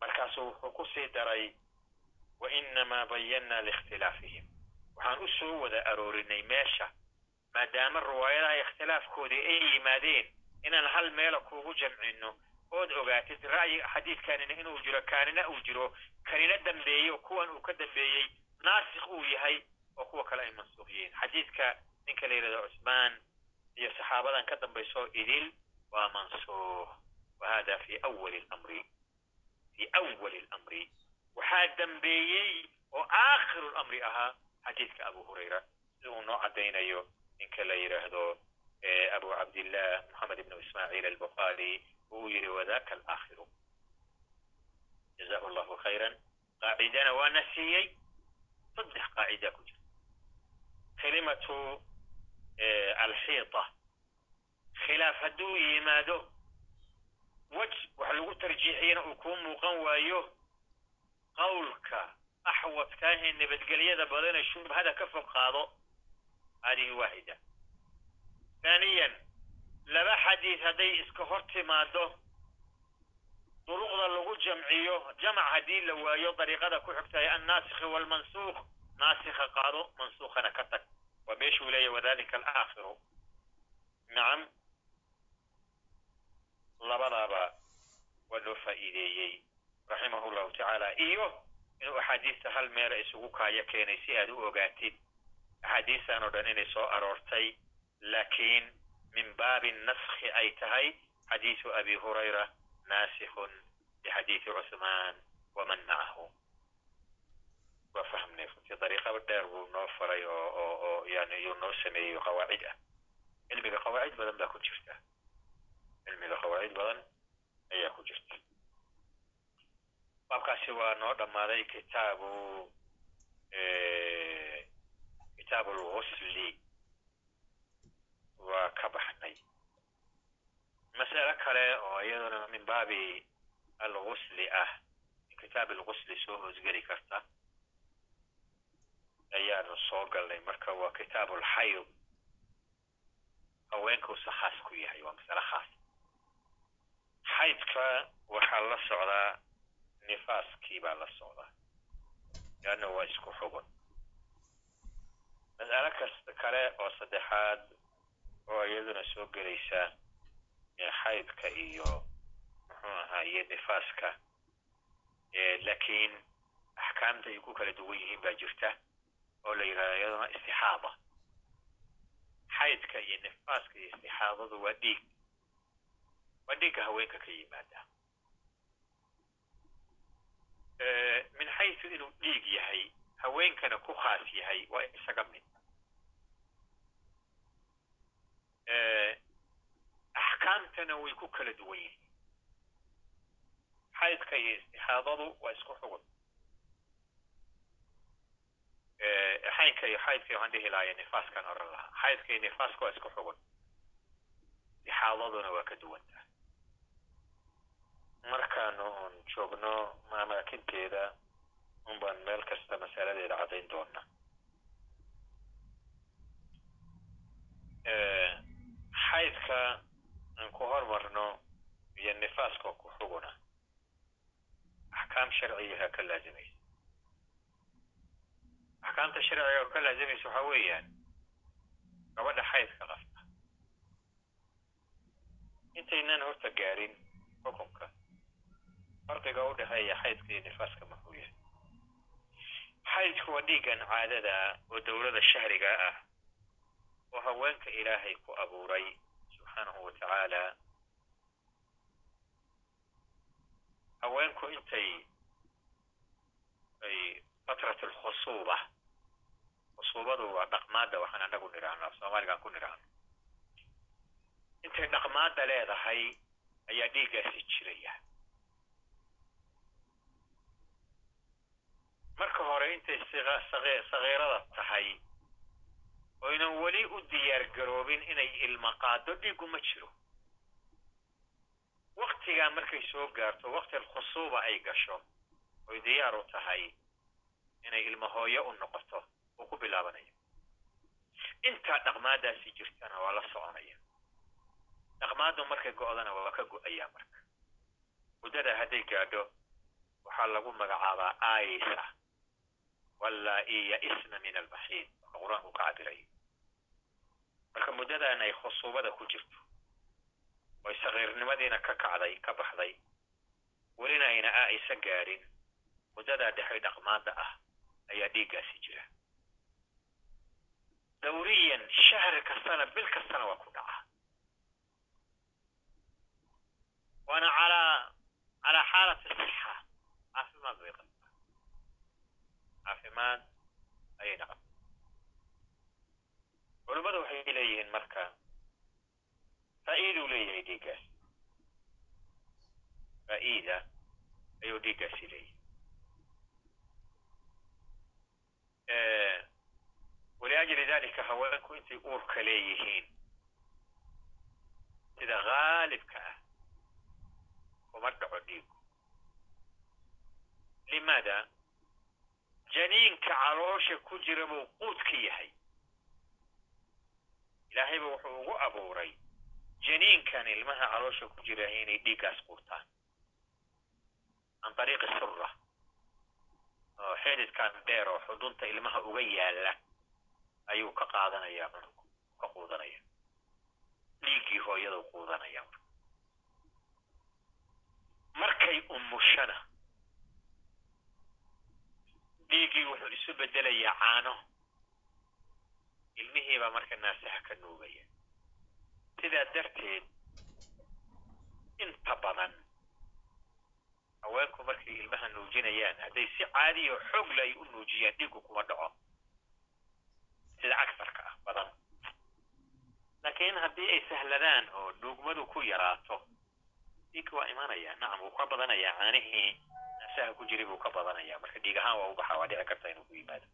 markaasuu wuxuu ku sii daray wainamaa bayanna liikhtilaafihim waxaan u soo wada aroorinay meesha maadaama riwaayadaha ikhtilaafkoodii ay yimaadeen inaan hal meela kuugu jamcino ood ogaatid ra'yi xadiidkanina inuu jiro kaanina uu jiro kanina dambeeyo kuwan uu ka dambeeyey naasikh uu yahay oo kuwa kale ay mansuuq yihiin xadiidka ninka la yidhahdo cusmaan iyo saxaabadan ka dambayso idil waa mansuuq. Wa hada fi awali lamri fi awali lamri waxaa dambeeyey oo aakhiru lamri ahaa xadiidka abu hurayra sida uu noo caddaynayo ninka la yidhaahdo abu cabdillah moxamed ibnu ismaaciil albukhaari uu yidhi wadaka alaakhiru jazahu llahu khayran. Qaacidana waana siiyey. Saddex qaacida ku jirta kelimatu alxiita. Khilaaf hadduu yimaado wej wax lagu tarjiixiyana uu kuu muuqan waayo qawlka axwadkaahee nabadgelyada badane shubhada ka fog qaado hadihi waahida. Haaniyan laba xadiid hadday iska hor timaado duruqda lagu jamciyo jamac haddii la waayo dariiqada ku xigtahay annaasikhi waalmansuuq naasikha qaado mansuukhana ka tag. Waa meeshuu leeyahy wadalika alaakhiru nacam labadaaba waa loo faa'iideeyey raximahu llahu tacaala iyo inuu axaadiista hal meela isugu kaayo keenay si aad u ogaatid axaadiistan oo dhan inay soo aroortay laakiin min baabi naskhi ay tahay xadiisu abi hurayra naasikhun bixadiisi cuثmaan waman macahu waa fahmnay runtii dariiqaba dheer buu noo faray oo oo oo yani yuu noo sameeyey qawaacid ah. Cilmiga qawaacid badan baa ku jirta. Cilmiga qawaacid badan ayaa ku jirta. Baabkaasi waa noo dhammaaday kitaabu kitaabu lgusli waa ka baxnay mas'alo kale oo iyaduna min baabi algusli ah kitaab algusli soo hoosgeli karta ayaanu soo galnay marka waa kitaabu alxayd haweenkuusa khaas ku yahay waa masale khaas xaydka waxaa la socdaa nifaaskii baa la socdaa leanna waa isku xugun mas'alo kasta kale oo saddexaad oo iyaduna soo gelaysa xaydka iyo muxuu ahaa iyo nifaaska laakiin axkaamta ay ku kala duwan yihiin baa jirta oo la yidhahdo iyaduna istixaada xaydka iyo nifaaska iyo istixaadadu waa dhiig. Waa dhiigga haweenka ka yimaada. Min xaysu inuu dhiig yahay haweenkana ku khaas yahay waa isaga mid. Axkaamtana way ku kala duwan yihiin. Xaydka iyo istixaadadu waa isku xugun xaynka iyo xaydka waxaan dhihi lahaye nifaaskan oran lahaa. Xaydka iyo nifaaska waa isku xugun istixaadaduna waa ka duwantaha markaanu un joogno amaakinteeda un baan meel kasta masaladeeda caddayn doona xaydka aan ku hormarno iyo nifaaska ku xuguna axkaam sharciyaha ka laazimaysa axkaamta sharciga oo ka laazimaysa waxaa weeyaan gabadha xaydka qabta intaynaan horta gaarin xukunka farqiga u dhexeeya xaydka iyo nifaaska muxuu yahay xaydku waa dhiiggan caadada oo dowladda shahriga ah oo haweenka ilaahay ku abuuray subxaanahu wa tacaala haweenku intay ay fatrat alkhusuuba khusuubadu waa dhaqmaadda waxaan anagu nidhaahno af soomaaligaan ku nidhaahno intay dhaqmaadda leedahay ayaa dhiiggaasi jiraya marka hore intay sagiirada tahay oynan weli u diyaar garoobin inay ilma qaado dhiiggu ma jiro. Waktigaa markay soo gaarto wakti alkhusuuba ay gasho oy diyaar u tahay inay ilma hooyo u noqoto uu ku bilaabanaya intaa dhaqmaadaasi jirtana waa la soconaya. Dhaqmaaddu markay go'dana waa ka go'ayaa marka. Muddada hadday gaadho waxaa lagu magacaabaa aisa wallaa-i ya-isna min almaxiid marka qur'aanku ka cabirayo marka muddadan ay khusuubada ku jirto oy sakiirnimadiina ka kacday ka baxday welina ayna aaisa gaadhin muddadaa dhexay dhaqmaadda ah ayaa dhiiggaasi jira dawriyan shahri kastana bil kastana waa ku dhaca waana calaa calaa xaalati sixa caafimaad bay qabtaa caafimaad ayay dhaqan. Culimmadu waxay leeyihiin marka faa'iiduu leeyahay dhiiggaas. Faa'iida ayuu dhiiggaasi leeyahay. Waliajli dalika haweenku intay uurka leeyihiin. Sida haalibka ah kuma dhaco dhiigu limaada janiinka caloosha ku jira buu quudka yahay. Ilaahayba wuxuu ugu abuuray janiinkan ilmaha caloosha ku jira inay dhiiggaas quurtaan. Can ariiqi sura oo xididkan dheer oo xudunta ilmaha uga yaalla ayuu ka qaadanaya cunug ka quudanaya dhiiggii hooyadu quudanaya markay umushana dhiiggii wuxuu isu bedelayaa caano. Ilmihiibaa marka naasaha ka nuugaya. Sidaa darteed inta badan haweenku markay ilmaha nuujinayaan hadday si caadiyo xoogle ay u nuujiyaan dhiiggu kuma dhaco. Sida agsarka ah badan. Laakiin haddii ay sahladaan oo nuugmadu ku yaraato dhiigga waa imaanaya nacam wuu ka badanayaa caanihii naasaha ku jiray buu ka badanaya marka dhiig ahaan waa u baxaa waa dhici karta inuu ku yimaado.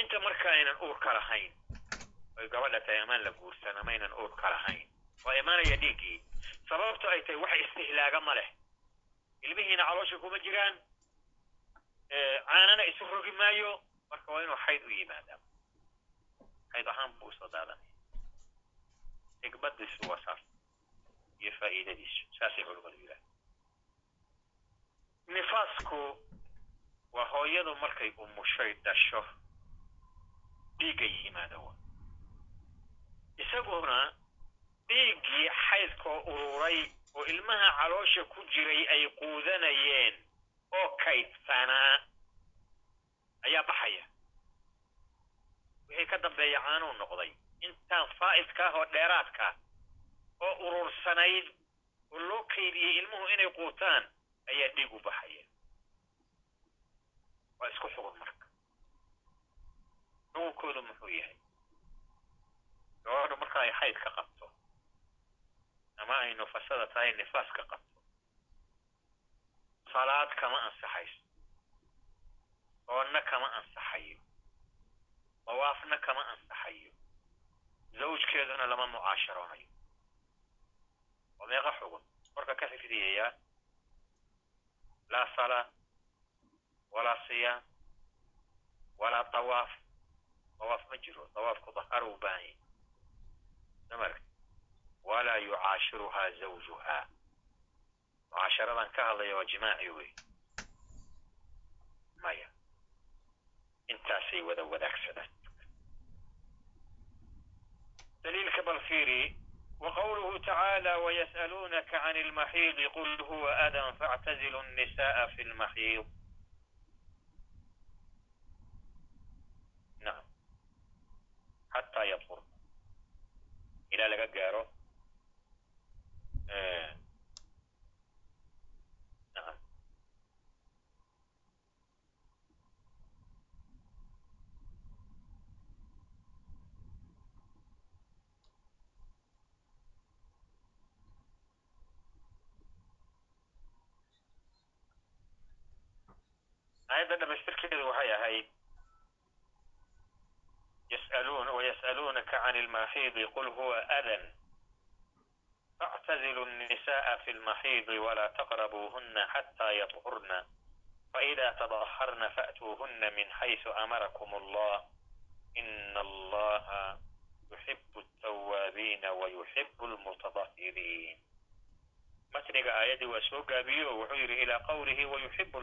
Inta marka aynan uur ka lahayn oy gabadha tahay amaan la guursan ama aynan uur ka lahayn waa imaanaya dhiiggii sababto ay tahay wax istihlaaga ma leh. Ilmihiina caloosha kuma jiraan. Caanana isu rogi maayo. Marka waa inuu xayd u yimaadaa. Xayd ahaan buu u soo daadanaya. Xikmadiisu waa saas. Iyo faa'iidadiisu. Saasay culimmadu yidhaha nifaasku waa hooyadu markay umushay dhasho dhiigga yimaada wa isaguna dhiiggii xaydkoo ururay oo ilmaha caloosha ku jiray ay quudanayeen oo kaydsanaa ayaa baxaya. Wixii ka dambeeya caanuu noqday. Intaan faa'idka ah oo dheeraadka oo urursanayd oo loo kaydiyey ilmuhu inay quutaan ayaa dhiig u baxaya waa isku xugun marka. Xugunkoodu muxuu yahay? Gabadhu marka ay xayd ka qabto ama ay nufasada tahay nifaas ka qabto salaad kama ansaxayso oonna kama ansaxayo dawaafna kama ansaxayo zawjkeeduna lama mucaasharoonayo. Waa xugun korka ka xifdiyayaa laa salaa walaa siyaam walaa dawaaf dawaaf ma jiro dawaafku dahar u baahan yahy samarka walaa yucaashiruhaa zawjuhaa mucaasharadan ka hadlaya waa jimaaci wey. Maya intaasay wada wadaagsadaan daliilka bal fiiri وقوله تعالى ويسألونك عن المحيض قل هو أذى فاعتزلوا النساء في المحيض نعم حتى يطهر إلى لقى قارو آه. aayadda dhamaystirkeedu waxay ahayd يسألون ويسألونك عن المحيض قل هو أذى فاعتزلوا النساء في المحيض ولا تقربوهن حتى يطهرن فإذا تطهرن فأتوهن من حيث أمركم الله إن الله يحب التوابين ويحب المتطهرين متنق آيات وسوق بيو وحير إلى قوله ويحب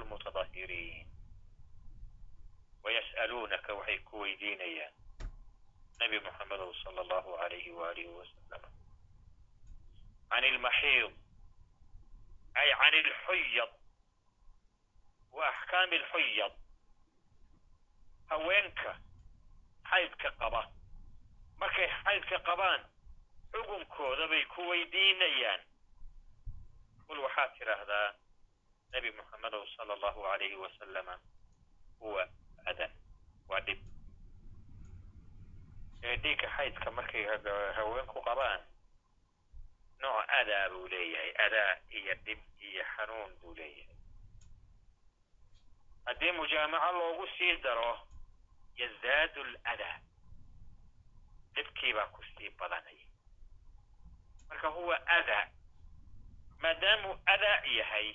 wayas'aluunaka waxay ku weydiinayaan nabi muxamedow sala allahu alayhi waalihi wasalama can ilmaxiid ay can ilxuyad wa axkaam ilxuyad haweenka xaydka qaba markay xaydka qabaan xukunkooda bay ku weydiinayaan qul waxaad tidhaahdaa nebi muxamedow sala allahu alayhi wasalama huwa adan waa dhib. Dhiigga xaydka markay haweenku qabaan nooc adaa buu leeyahay. Adaa iyo dhib iyo xanuun buu leeyahay. Haddii mujaamaco loogu sii daro yazaadu aladaa dhibkii baa ku sii badanaya. Marka huwa adaa maadaamuu adaa yahay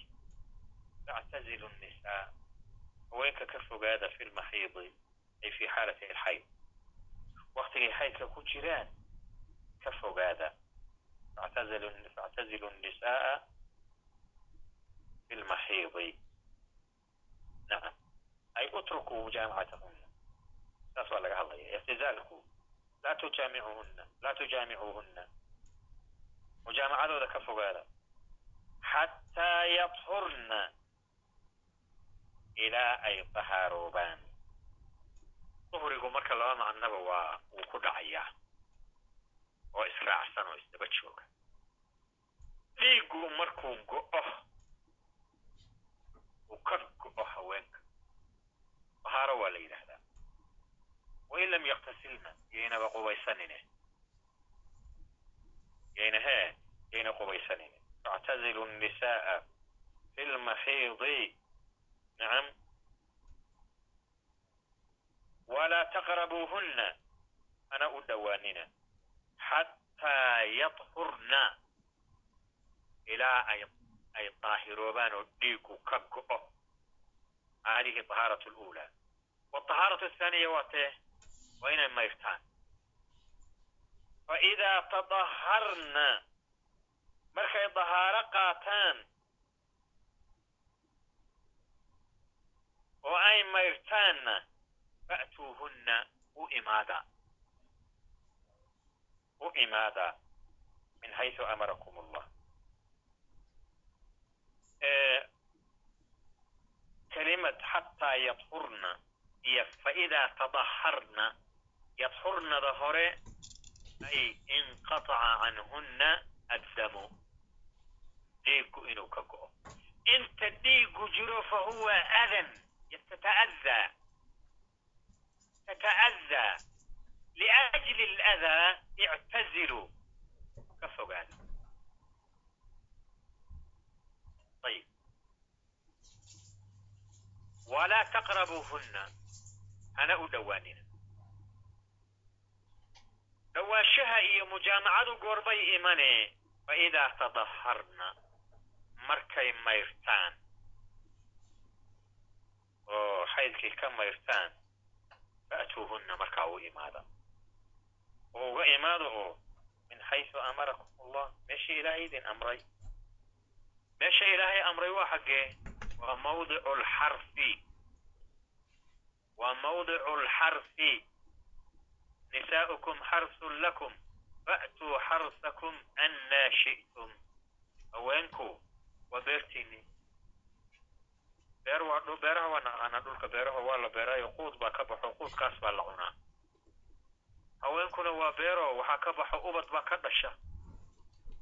factazilu nnisaa haweenka ka fogaada fi lmaxiidi ay fi xaalati alxayd waktigay xaydka ku jiraan ka fogaada. Factazilu nnisaaa fi lmaxiidi nacam ay utrukuu mujaamacatahuna saas waa laga hadlaya ictizaalku laa tujaamicuhunna laa tujaamicuuhunna mujaamacadooda ka fogaada. Xataa yadhurna ilaa ay dahaaroobaan duhrigu marka laba macnaba waa wuu ku dhacayaa oo israacsan oo isdaba jooga. Dhiiggu markuu go'o uu ka go'o haweenka. Dahaaro waa la yidhaahdaa. Wain lam yaktasilna yaynaba qubaysanine. Yayna hee yayna qubaysanine. Factazilu nnisaaa fi lmaxiidi نعم ولا تقربوهن أنا أدواننا حتى يطهرن إلى أي أي طاهروبان وديك كبكو هذه الطهارة الأولى والطهارة الثانية وته وإن ما يفتان فإذا تطهرن مركي طهارة قاتان oo ay mayrtaanna fa'tuuhunna u imaada. U imaada min hayثu amarakum اllah kelimad xataa yadhurna iyo faidaa tadaharna yadhurnada hore ay inqataca canhunna addamu. Dhiiggu inuu ka go'o inta dhiiggu jiro fa huwa adan liajli aladaa ictaziluu ka fogaada ayib walaa taqrabuuhunna hana u dhowaanina dhowaanshaha iyo mujaamacadu goorbay imane fa idaa tadaharna markay mayrtaan oo xaydkii ka mayrtaan fa'tuuhunna markaa u imaada oo uga imaada oo min xaysu amarakum allah meeshii ilaahay idin amray. Meesha ilaahay amray waa xaggee waa mawdicu lxarfi waa mawdicu lxarfi nisaa'ukum xarsun lakum fa'tuu xarsakum annaa shi'tum. Haweenku waa beertiinni beer waa beeraha waa naqaanaa dhulka beeraha waa la beeraayo quud baa ka baxo quudkaas baa la cunaa haweenkuna waa beero waxaa ka baxo ubad baa ka dhasha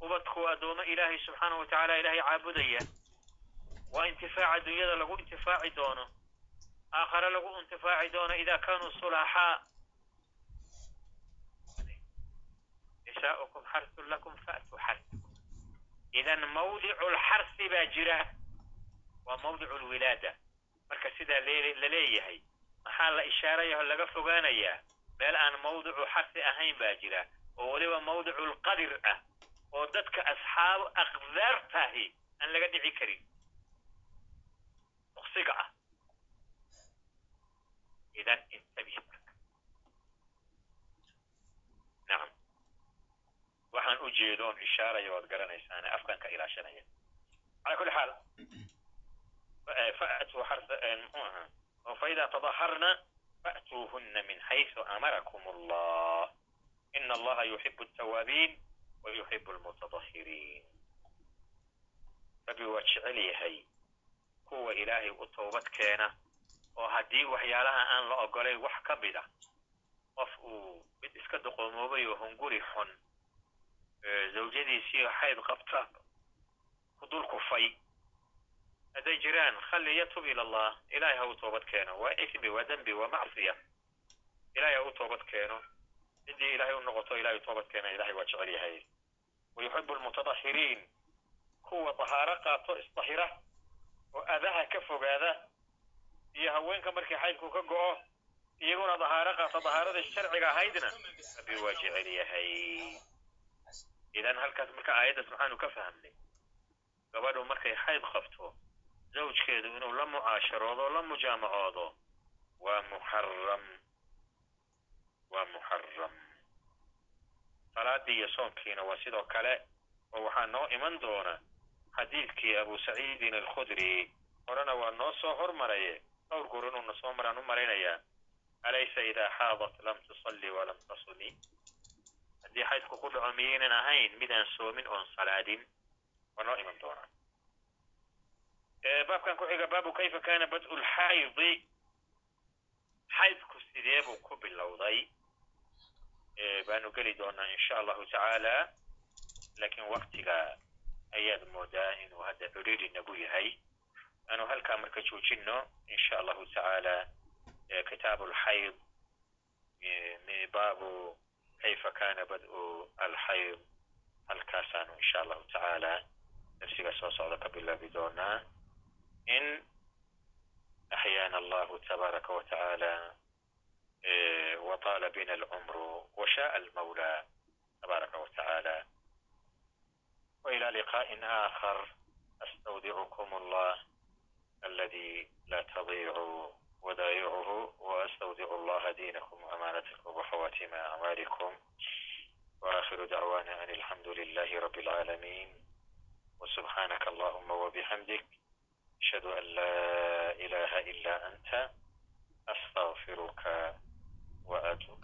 ubadku waa addoomo ilaahay subxaana wa tacaala ilaahay caabudaya waa intifaaca dunyada lagu intifaaci doono aakhare lagu intifaaci doono idaa kaanuu sulaxaa nisaa'ukum xarsun lakum fa'tuu xarsakum idan mawdicu lxarsi baa jira waa mawdicu lwilaada marka sidaa la leeyahay maxaa la ishaaraya oo laga fogaanayaa? Meel aan mawdicu xasi ahayn baa jira oo weliba mawdiculqadir ah oo dadka asxaabu aqdaartaahi aan laga dhici karin. Duqsiga ah. Idan intabih nacam waxaan u jeedoon ishaaraya waad garanaysaane afkan ka ilaashanaya. Calaa kulli xaal tadaharna fa'tuuhunna min xaysu amarakum allah ina allaha altawaabiin wa yuxibu almutadahiriin rabbi waa jecel yahay kuwa ilaahay u toobad keena oo haddii waxyaalaha aan la ogolay wax ka mid ah qof uu mid iska doqoomoobay oo hunguri xun zawjadiisii xayd qabta ku dul kufay hadday jiraan khalli yatub ila allah ilahay ha u toobad keeno waa ismi waa dembi waa macsiya ilahay ha u toobad keeno ciddii ilahay u noqoto ilahay u toobad keena ilahay waa jecel yahay wa yuxibu almutadahiriin kuwa dahaaro qaato isdahira oo adaha ka fogaada iyo haweenka markii xaydku ka go'o iyaguna dahaaro qaato dahaarada sharciga ahaydna rabbi waa jecel yahay idan halkaas marka aayaddaas maxaanu ka fahamnay gabadhu markay xayd qabto zawjkeedu inuu la mucaasharoodo la mujaamacoodo waa muxaram waa muxaram salaadii iyo soonkiina waa sidoo kale oo waxaa noo iman doona xadiidkii abu saciidin alkhudri horena waa noo soo hormaraye dhowr goor inuuna soo maraan u malaynayaa alaysa idaa xaadat lam tusalli walam tasumi haddii xaydku ku dhaco miyaynan ahayn midaan soomin oon salaadin waa noo iman doonaa baabkan ku xiga baabu kayfa kana bad'u lxaydi xaydku sidee buu ku bilowday? Baanu geli doonaa insha allahu tacaala laakiin waktiga ayaad moodaa inuu hadda ciriiri nagu yahay. Aanu halkaa marka joojino insha allahu tacaala kitaabu alxayd baabu kayfa kana bad'u alxayd halkaasaanu insha allahu tacaala darsiga soo socda ka bilaabi doonaa إن أحيانا الله تبارك وتعالى وطال بنا العمر وشاء المولى تبارك وتعالى وإلى لقاء آخر أستودعكم الله الذي لا تضيع ودايعه وأستودع الله دينكم وأمانتكم وخواتيم أعمالكم وآخر دعوانا أن الحمد لله رب العالمين وسبحانك اللهم وبحمدك أشهد أن لا إله إلا أنت أستغفرك وأتوب